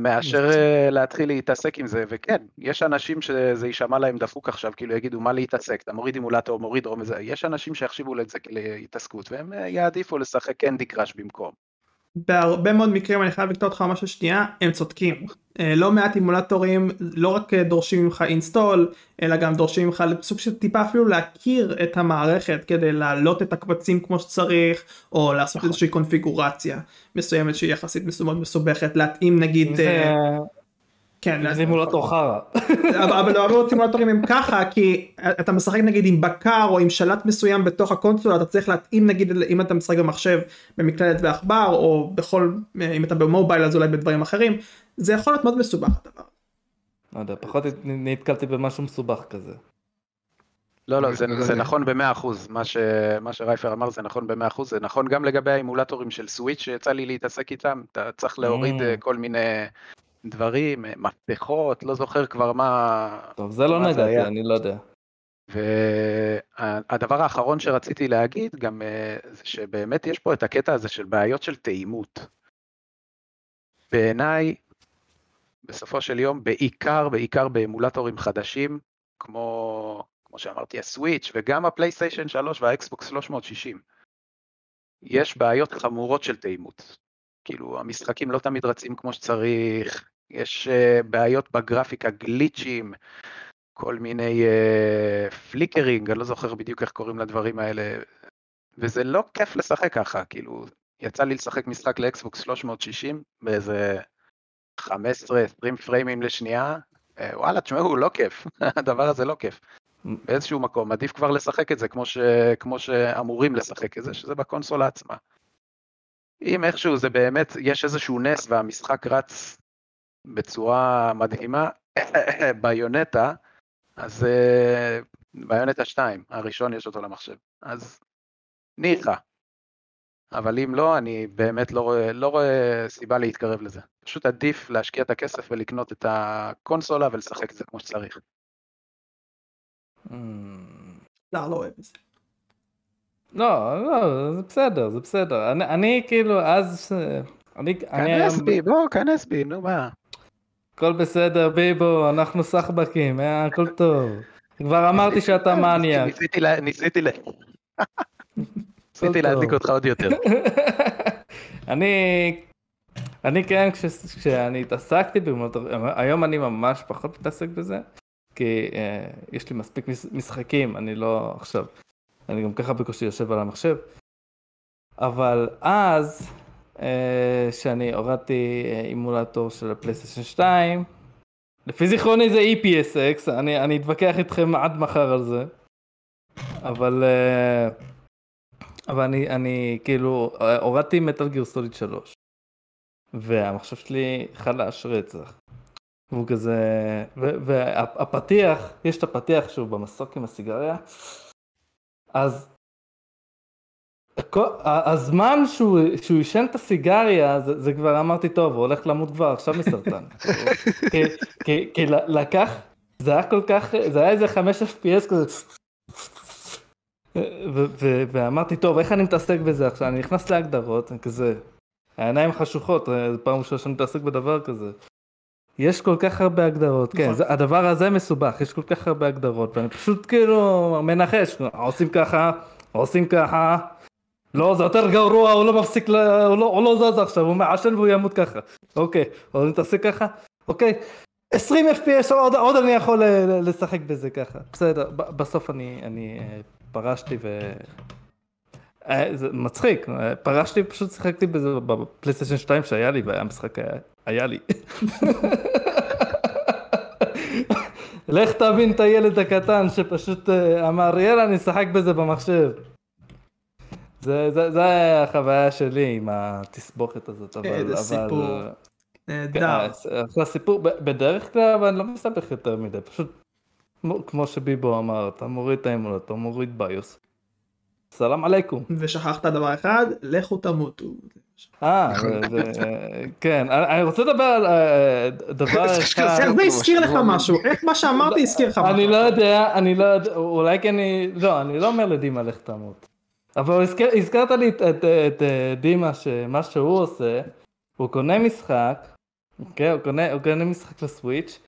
מאשר אה, להתחיל להתעסק עם זה, וכן, יש אנשים שזה יישמע להם דפוק עכשיו, כאילו יגידו מה להתעסק, אתה מוריד אימולטור, מוריד רום וזה, יש אנשים שיחשיבו לזה להתעסקות, והם אה, יעדיפו לשחק קנדי קראש במקום. בהרבה מאוד מקרים אני חייב לקטוע אותך ממש לשנייה הם צודקים אה, לא מעט אימולטורים לא רק דורשים ממך אינסטול אלא גם דורשים ממך סוג של טיפה אפילו להכיר את המערכת כדי להעלות את הקבצים כמו שצריך או לעשות נכון. איזושהי קונפיגורציה מסוימת שהיא יחסית מסובכת להתאים נגיד. כן. סימולטור חרא. אבל לא הרבה סימולטורים הם ככה כי אתה משחק נגיד עם בקר או עם שלט מסוים בתוך הקונסולה אתה צריך להתאים נגיד אם אתה משחק במחשב במקלדת ועכבר או בכל אם אתה במובייל אז אולי בדברים אחרים זה יכול להיות מאוד מסובך הדבר. לא יודע פחות נתקלתי במשהו מסובך כזה. לא לא זה, זה נכון במאה אחוז מה, ש, מה שרייפר אמר זה נכון במאה אחוז זה נכון גם לגבי האימולטורים של סוויץ' שיצא לי להתעסק איתם אתה צריך להוריד mm. כל מיני דברים, אה, מפתחות, לא זוכר כבר מה... טוב, זה לא נגעתי, אני לא יודע. והדבר האחרון שרציתי להגיד גם אה, זה שבאמת יש פה את הקטע הזה של בעיות של תאימות. בעיניי, בסופו של יום, בעיקר, בעיקר באמולטורים חדשים, כמו, כמו שאמרתי, ה Switch וגם ה PlayStation 3 וה Xbox 360, יש בעיות חמורות של תאימות. כאילו, המשחקים לא תמיד רצים כמו שצריך, יש אה, בעיות בגרפיקה, glitch־ים, כל מיני אה, flickering, אני לא זוכר בדיוק איך קוראים לדברים האלה, וזה לא כיף לשחק ככה, כאילו, יצא לי לשחק משחק ל Xbox 360 באיזה 15-20 פריימים לשנייה, uh, וואלה, תשמעו, לא כיף, הדבר הזה לא כיף. באיזשהו מקום, עדיף כבר לשחק את זה כמו, ש... כמו שאמורים לשחק את זה, שזה בקונסולה עצמה. אם איכשהו זה באמת, יש איזשהו נס והמשחק רץ בצורה מדהימה, ביונטה, אז אה, ביונטה 2, הראשון יש אותו למחשב, אז ניחא. אבל אם לא, אני באמת לא רואה, לא רואה סיבה להתקרב לזה. פשוט עדיף להשקיע את הכסף ולקנות את הקונסולה ולשחק את זה כמו שצריך. לא, לא אוהב את זה. לא, לא, זה בסדר, זה בסדר. אני, אני כאילו, אז... אני, כנס בי, בוא, כנס בי, נו מה. הכל בסדר ביבו, אנחנו סחבקים, אה, הכל טוב. כבר אמרתי שאתה מניאק. ניסיתי ל... ניסיתי ל... ניסיתי להדליק אותך עוד יותר. אני... אני כן, כשאני התעסקתי במוטור, היום אני ממש פחות מתעסק בזה, כי אה, יש לי מספיק משחקים, אני לא עכשיו, אני גם ככה בקושי יושב על המחשב. אבל אז, שאני הורדתי אה, אימולטור של הפלייסטיישן 2. לפי זיכרוני זה EPSX, אני, אני אתווכח איתכם עד מחר על זה. אבל, אה, אבל אני, אני כאילו הורדתי מטאל גיר סוליד 3. והמחשב שלי חלש רצח. והוא כזה, והפתיח, יש את הפתיח שהוא במסוק עם הסיגריה, אז הזמן שהוא עישן את הסיגריה זה, זה כבר אמרתי טוב הוא הולך למות כבר עכשיו מסרטן. כי, כי, כי לקח זה היה כל כך זה היה איזה 5 fps כזה. ואמרתי טוב איך אני מתעסק בזה עכשיו אני נכנס להגדרות כזה העיניים חשוכות פעם ראשונה שאני מתעסק בדבר כזה. יש כל כך הרבה הגדרות כן זה, הדבר הזה מסובך יש כל כך הרבה הגדרות ואני פשוט כאילו מנחש עושים ככה עושים ככה לא, זה יותר גרוע, הוא לא מפסיק, ל... הוא, לא, הוא לא זז עכשיו, הוא מעשן והוא ימות ככה. אוקיי, אבל אם תעשה ככה, אוקיי. 20 FPS, עוד, עוד אני יכול לשחק בזה ככה. בסדר, בסוף אני, אני אה, פרשתי ו... אה, זה מצחיק, אה, פרשתי, פשוט שיחקתי בזה בפלייסטיישן 2 שהיה לי, והיה משחק היה, היה לי. לך תבין את הילד הקטן שפשוט אמר, יאללה, אני אשחק בזה במחשב. זה, זה, זה החוויה שלי עם התסבוכת הזאת, אבל... איזה אבל- סיפור. כן, נהדר. אחלה סיפור, בדרך כלל, אבל אני לא מסתבך יותר מדי, פשוט כמו- שביבו אמר, אתה מוריד את האמונות, אתה מוריד ביוס. סלאם עליכום. ושכחת דבר אחד, לכו תמותו. אה, כן, אני רוצה לדבר על אה, דבר אחד. איך זה הזכיר לך משהו? איך מה שאמרתי הזכיר לך משהו? אני לא יודע, אני לא יודע, אולי כי אני, לא, אני לא אומר לדימה לך תמות. אבל הזכר, הזכרת לי את, את, את אה, דימה, שמה שהוא עושה, הוא קונה משחק, אוקיי, הוא קונה, הוא קונה משחק לסוויץ',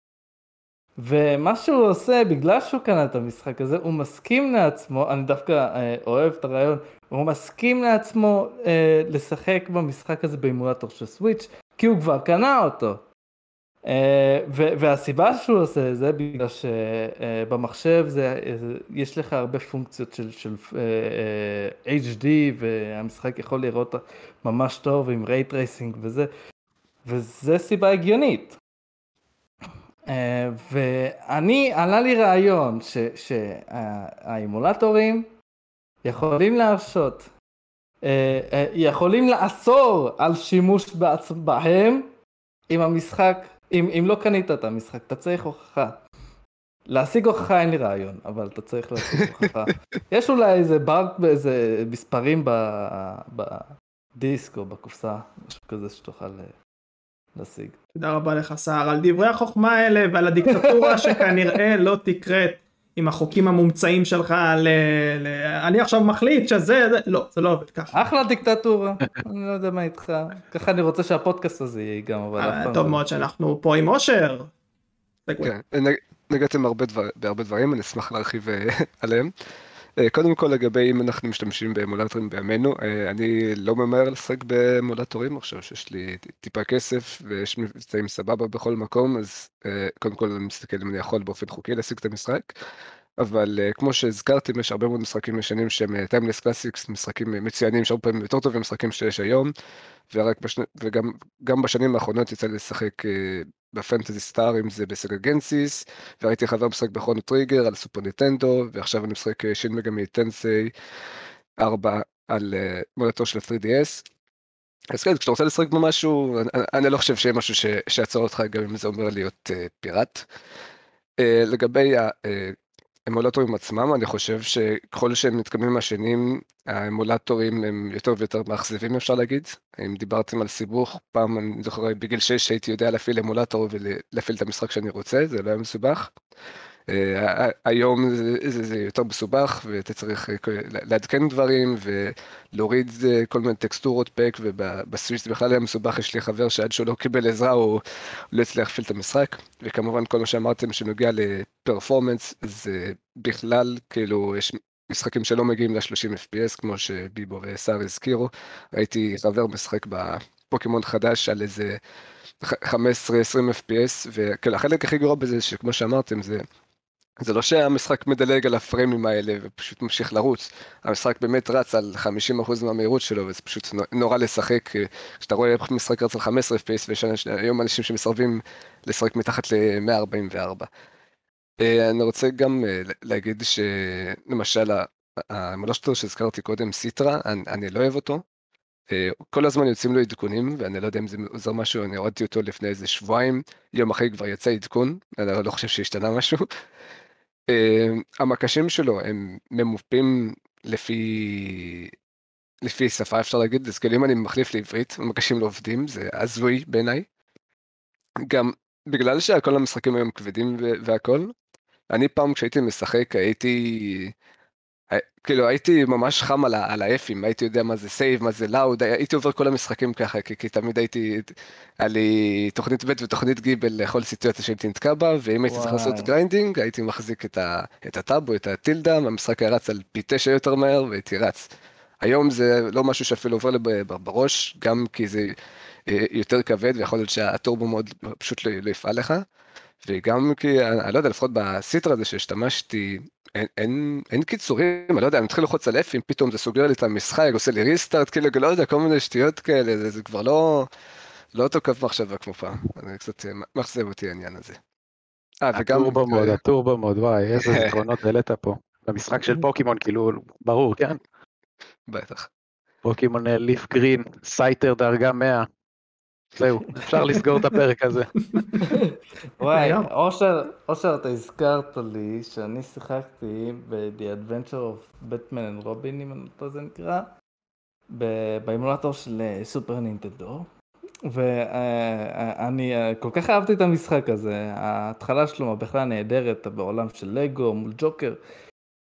ומה שהוא עושה, בגלל שהוא קנה את המשחק הזה, הוא מסכים לעצמו, אני דווקא אה, אוהב את הרעיון, הוא מסכים לעצמו אה, לשחק במשחק הזה באימולטור של סוויץ', כי הוא כבר קנה אותו. אה, והסיבה שהוא עושה את זה בגלל שבמחשב זה, זה, יש לך הרבה פונקציות של, של אה, אה, HD והמשחק יכול לראות ממש טוב עם רייט רייסינג וזה, וזה סיבה הגיונית. אה, ואני, עלה לי רעיון שהאימולטורים יכולים להרשות, אה, אה, יכולים לאסור על שימוש בעצ... בהם אם המשחק, אם, אם לא קנית את המשחק, אתה צריך הוכחה. להשיג הוכחה אין לי רעיון, אבל אתה צריך להשיג הוכחה. יש אולי איזה באג באיזה מספרים ב- בדיסק או בקופסה, משהו כזה שתוכל אה, להשיג. תודה רבה לך סער על דברי החוכמה האלה ועל הדיקטטורה שכנראה לא תקראת עם החוקים המומצאים שלך ל... ל... אני עכשיו מחליט שזה... זה... לא, זה לא עובד ככה. אחלה דיקטטורה, אני לא יודע מה איתך. ככה אני רוצה שהפודקאסט הזה יהיה גם, אבל אה, טוב לא. מאוד שאנחנו פה עם אושר. כן, נג- נגעתם בהרבה דברים, אני אשמח להרחיב אה, עליהם. אה, קודם כל לגבי אם אנחנו משתמשים באמולטורים בימינו, אה, אני לא ממהר לשחק באמולטורים עכשיו שיש לי טיפה כסף ויש מבצעים סבבה בכל מקום, אז אה, קודם כל אני מסתכל אם אני יכול באופן חוקי להשיג את המשחק. אבל אה, כמו שהזכרתם, יש הרבה מאוד משחקים ישנים שהם timeless classics, משחקים אה, מצוינים שהרבה פעמים יותר טובים משחקים שיש היום, ורק בשני, וגם גם בשנים האחרונות יצא לי לשחק אה, ב Phantasy Star, אם זה ב Sega Genesis, והייתי כבר משחק ב Chrono Trigger על Super Nintendo, ועכשיו אני משחק אה, Shin Megami Tensei 4 על אה, אמולטור של ה-3DS. אז כן, כשאתה רוצה לשחק במשהו, אני, אני לא חושב שיהיה משהו שיעצור אותך, גם אם זה אומר להיות אה, פיראט. לגבי האמולטורים עצמם, אני חושב שככל שהם מתקדמים עם השנים, האמולטורים הם יותר ויותר מאכזבים אפשר להגיד. אם דיברתם על סיבוך, פעם אני זוכר בגיל 6 הייתי יודע להפעיל אמולטור ולהפעיל את המשחק שאני רוצה, זה לא היה מסובך. Uh, היום זה, זה, זה יותר מסובך ואתה צריך uh, לעדכן דברים ולהוריד uh, כל מיני טקסטורות פק ובסוויץ' זה בכלל היה מסובך, יש לי חבר שעד שהוא לא קיבל עזרה הוא לא הצליח להפעיל את המשחק וכמובן כל מה שאמרתם שנוגע לפרפורמנס זה בכלל כאילו יש משחקים שלא מגיעים ל-30 FPS כמו שביבו וסער הזכירו, הייתי חבר משחק בפוקימון חדש על איזה 15-20 FPS וכאילו החלק הכי גרוע בזה שכמו שאמרתם זה זה לא שהמשחק מדלג על הפריימים האלה ופשוט ממשיך לרוץ, המשחק באמת רץ על 50% מהמהירות שלו וזה פשוט נורא לשחק, כשאתה רואה משחק רץ על 15 FPS ויש היום אנשים שמסרבים לשחק מתחת ל-144. אני רוצה גם להגיד שלמשל המולשטר שהזכרתי קודם, סיטרה, אני, אני לא אוהב אותו. כל הזמן יוצאים לו עדכונים ואני לא יודע אם זה עוזר משהו, אני הורדתי אותו לפני איזה שבועיים, יום אחרי כבר יצא עדכון, אני לא חושב שהשתנה משהו. Uh, המקשים שלו הם ממופים לפי לפי שפה אפשר להגיד, אז כאילו אם אני מחליף לעברית, המקשים לא עובדים, זה הזוי בעיניי. גם בגלל שכל המשחקים היום כבדים והכל, אני פעם כשהייתי משחק הייתי, כאילו הייתי ממש חם על, על ה F-ים, הייתי יודע מה זה save, מה זה load, הייתי עובר כל המשחקים ככה, כי, כי תמיד הייתי, היה לי תוכנית ב' ותוכנית ג' לכל סיטואציה שהייתי נתקע בה, ואם הייתי צריך לעשות grinding, הייתי מחזיק את, ה, את ה tab או את הטילדה, המשחק היה רץ על פי תשע יותר מהר והייתי רץ. היום זה לא משהו שאפילו עובר לי בראש, גם כי זה אה, יותר כבד ויכול להיות שהטורבו מוד פשוט לא, לא יפעל לך, וגם כי, אני, לא יודע, לפחות בסיטרה הזה שהשתמשתי, אין, אין, אין קיצורים, אני לא יודע, אני מתחיל ללחוץ על אם פתאום זה סוגר לי את המשחק, עושה לי ריסטארט, כאילו, לא יודע, כל מיני שטויות כאלה, זה, זה כבר לא, לא אותו קו מחשבה כמו פעם, זה קצת אה, מאכזב אותי העניין הזה. אה, וגם... הטורבו מוד, הטורבו מוד, וואי, איזה זיכרונות העלית פה. במשחק של פוקימון, כאילו, ברור, כן? בטח. פוקימון אה, LeafGreen, Scyther דרגה 100. זהו, אפשר לסגור את הפרק הזה. וואי. אושר, אתה הזכרת לי שאני שיחקתי ב-The Adventure of Batman and Robin, אם אני לא זה נקרא, באימולטור של אה, סופר נינטנדו, ואני אה, כל כך אהבתי את המשחק הזה, ההתחלה שלו בכלל נהדרת, בעולם של לגו מול ג'וקר,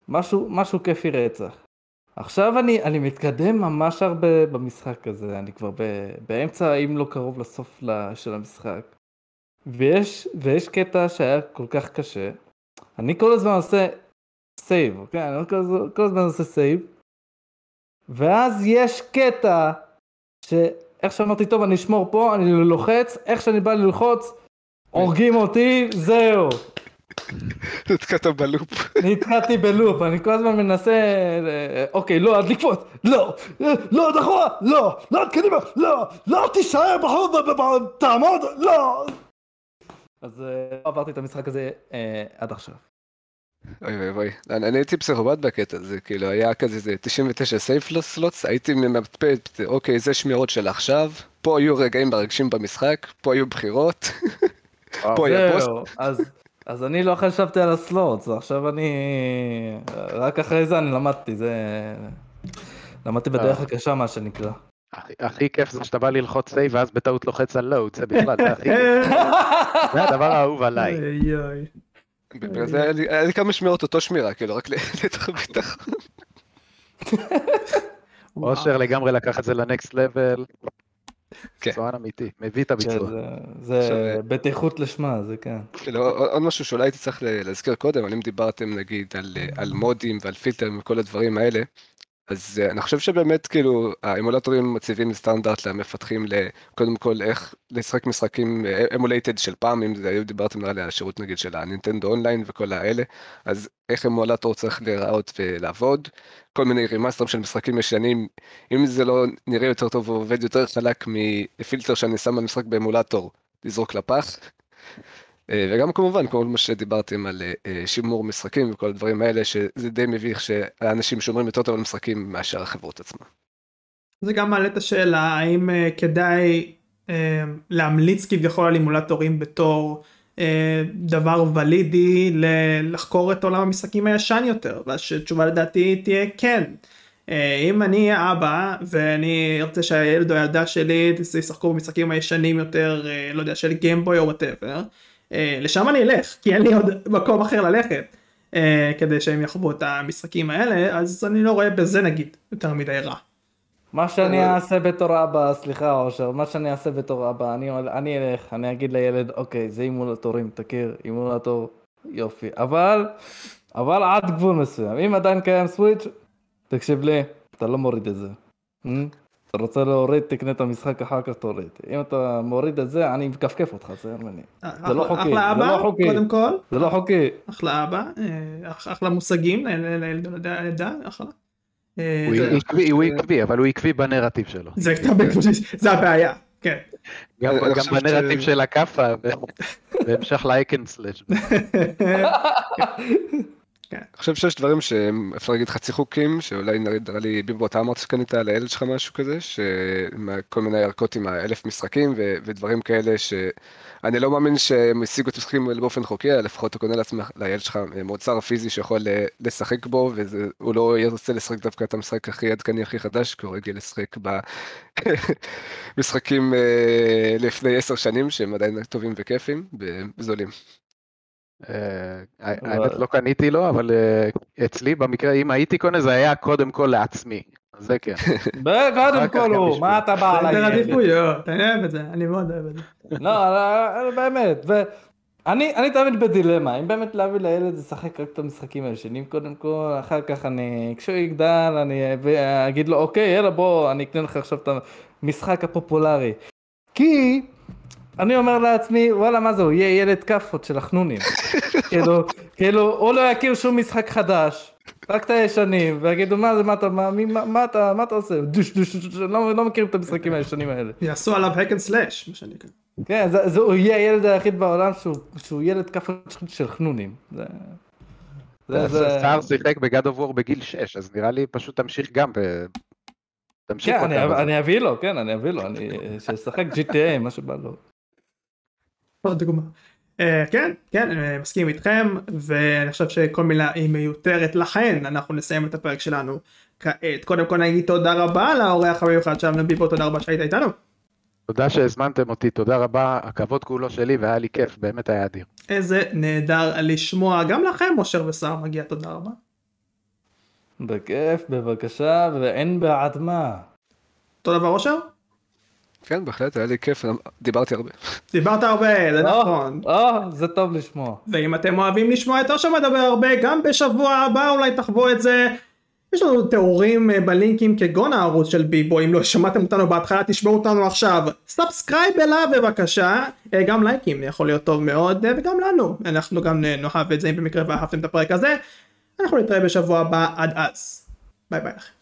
משהו, משהו כיפי רצח. עכשיו אני, אני מתקדם ממש הרבה במשחק הזה, אני כבר ב, באמצע, אם לא קרוב לסוף ל- של המשחק. ויש, ויש קטע שהיה כל כך קשה, אני כל הזמן עושה save, אוקיי? אני כל, הזמן- כל הזמן עושה save, ואז יש קטע שאיך שאמרתי, טוב, אני אשמור פה, אני לוחץ, איך שאני בא ללחוץ, הורגים אותי, זהו. נתקעת בלופ. נתקעתי בלופ, אני כל הזמן מנסה, אה, אוקיי, לא, אז לקפוץ, לא, אה, לא, אחורה, לא, לא, קדימה, לא, לא, תישאר בחוץ, ב- ב- תעמוד, לא. אז אה, לא עברתי את המשחק הזה עד עכשיו. אוי אוי אוי, אני הייתי פסיכופת בקטע הזה, כאילו היה כזה זה 99 סייף סלוטס, הייתי ממפפט, אוקיי, זה שמירות של עכשיו, פה היו רגעים מרגשים במשחק, פה היו בחירות, פה היה זהו, אז, אז אני לא חשבתי על ה slots, עכשיו אני, רק אחרי זה אני למדתי, זה, למדתי בדרך הקשה מה שנקרא. הכי- כיף זה שאתה בא ללחוץ save ואז בטעות לוחץ על load, זה בכלל, זה הכי כיף. זה הדבר האהוב עליי. בגלל זה היה לי- היה לי כמה שמירות אותו שמירה, כאילו רק ליתר ביטחון. אושר לגמרי לקח את זה ל next level. כן. מקצוען אמיתי, מביא את כן, הביצוע. זה, זה עכשיו- בטיחות לשמה, זה כן. כאילו, עוד משהו שאולי הייתי צריך להזכיר קודם, אבל אם דיברתם נגיד על, אה, על מודים ועל פילטרים וכל הדברים האלה, אז אה, אני חושב שבאמת כאילו האמולטורים מציבים סטנדרט למפתחים לקודם כל איך לשחק משחקים emulated של פעם, אם זה היו דיברתם על השירות נגיד של ה Nintendo Online וכל האלה, אז איך אמולטור צריך להיראות ולעבוד, כל מיני רימאסטרים של משחקים ישנים, אם זה לא נראה יותר טוב ועובד יותר חלק מפילטר שאני שם במשחק באמולטור, לזרוק לפח. אה, וגם כמובן כל מה שדיברתם על אה, אה, שימור משחקים וכל הדברים האלה שזה די מביך שהאנשים שומרים יותר טוב על משחקים מאשר החברות עצמן. זה גם מעלה את השאלה האם כדאי להמליץ כביכול על אימולטורים בתור דבר ולידי לחקור את עולם המשחקים הישן יותר והתשובה לדעתי תהיה כן. אם אני אבא ואני ארצה שהילד או הילדה שלי ישחקו במשחקים הישנים יותר לא יודע של Game Boy או whatever לשם אני אלך כי אין לי עוד מקום אחר ללכת אה, כדי שהם יחוו את המשחקים האלה אז אני לא רואה בזה נגיד יותר מדי רע. מה שאני אעשה בתור אבא, סליחה אושר, מה שאני אעשה בתור אבא, אני, אני אלך, אני אגיד לילד, אוקיי, זה אימולטורים, תכיר, אימולטור, יופי, אבל, אבל עד גבול מסוים, אם עדיין קיים סוויץ', תקשיב לי, אתה לא מוריד את זה. אתה רוצה להוריד, תקנה את המשחק אחר כך תוריד. אם אתה מוריד את זה, אני מכפכף אותך, זה ממני. זה לא חוקי, אחלה לא אבא, חוקי. קודם כל, זה לא חוקי. אחלה אבא, אה, אח- אחלה מושגים ל- ל- לילד או לילדה, אחלה. אה, הוא עקבי, אבל הוא עקבי בנרטיב שלו. זה הבעיה, כן. גם בנרטיב של הכאפה, בהמשך לאייקן סלאש. אני חושב שיש דברים שהם אפשר להגיד חצי חוקים, שאולי נראה לי ביבו אתה אמרת שקנית לילד שלך משהו כזה, שכל מיני ערכות עם האלף משחקים ו- ודברים כאלה שאני לא מאמין שהם השיגו את המשחקים האלה באופן חוקי, אלא לפחות אתה קונה לעצמך, לילד שלך מוצר פיזי שיכול אה, לשחק בו, והוא לא ירצה לשחק דווקא את המשחק הכי עדכני הכי חדש, כי הוא רגיל לשחק במשחקים אה, לפני עשר שנים שהם עדיין טובים וכיפים וזולים. אה, האמת לא קניתי לו, אבל אה, אצלי במקרה, אם הייתי קונה, זה היה קודם כל לעצמי. זה כן. קודם כל הוא, מה אתה בא סדר עליי? עדיפויות, אני אוהב את זה, אני מאוד אוהב את זה. לא, לא, באמת, ו... אני, אני תמיד בדילמה, אם באמת להביא לילד לשחק רק את המשחקים הישנים קודם כל, אחר כך אני, כשהוא יגדל, אני אגיד לו, אוקיי, יאללה בוא, אני אקנה לך עכשיו את המשחק הפופולרי. כי אני אומר לעצמי, וואלה, מה זה, הוא יהיה ילד כאפות של החנונים. כאילו, כאילו, הוא לא יכיר שום משחק חדש, רק את הישנים, ויגידו, מה זה, מה אתה, מה, מי, מה, מה אתה, מה אתה עושה? דוש, דוש, דוש, לא, לא מכירים את המשחקים הישנים האלה. יעשו עליו hack and slash, מה שנקרא. כן, זה, זה, הוא יהיה הילד היחיד בעולם שהוא, שהוא ילד כאפות של חנונים. זה... סער שיחק בגד אוף וור בגיל 6, אז נראה לי פשוט תמשיך גם ב... תמשיך כן, אני. אני אביא לו, כן, אני אביא לו, אני, שישחק GTA, מה שבא לו. עוד דוגמה. אה, כן, כן, אני מסכים איתכם, ואני חושב שכל מילה היא מיותרת, לכן אנחנו נסיים את הפרק שלנו כעת. קודם כל נגיד תודה רבה לאורח המיוחד שלנו ביבו, תודה רבה שהיית איתנו. תודה שהזמנתם אותי, תודה רבה, הכבוד כולו שלי והיה לי כיף, באמת היה אדיר. איזה נהדר לשמוע, גם לכם אושר וסער מגיע תודה רבה. בכיף, בבקשה, ואין בעד מה. אותו דבר אושר? כן, בהחלט, היה לי כיף, דיברתי הרבה. דיברת הרבה, זה נכון. או, זה טוב לשמוע. ואם אתם אוהבים לשמוע את אושר מדבר הרבה, גם בשבוע הבא אולי תחוו את זה. יש לנו תיאורים אה, בלינקים כגון הערוץ של ביבו, אם לא שמעתם אותנו בהתחלה תשמעו אותנו עכשיו. subscribe אליו בבקשה, אה, גם לייקים יכול להיות טוב מאוד, אה, וגם לנו, אנחנו גם אה, נאהב את זה אם במקרה ואהבתם את הפרק הזה. אנחנו נתראה בשבוע הבא, עד אז. ביי ביי לכם.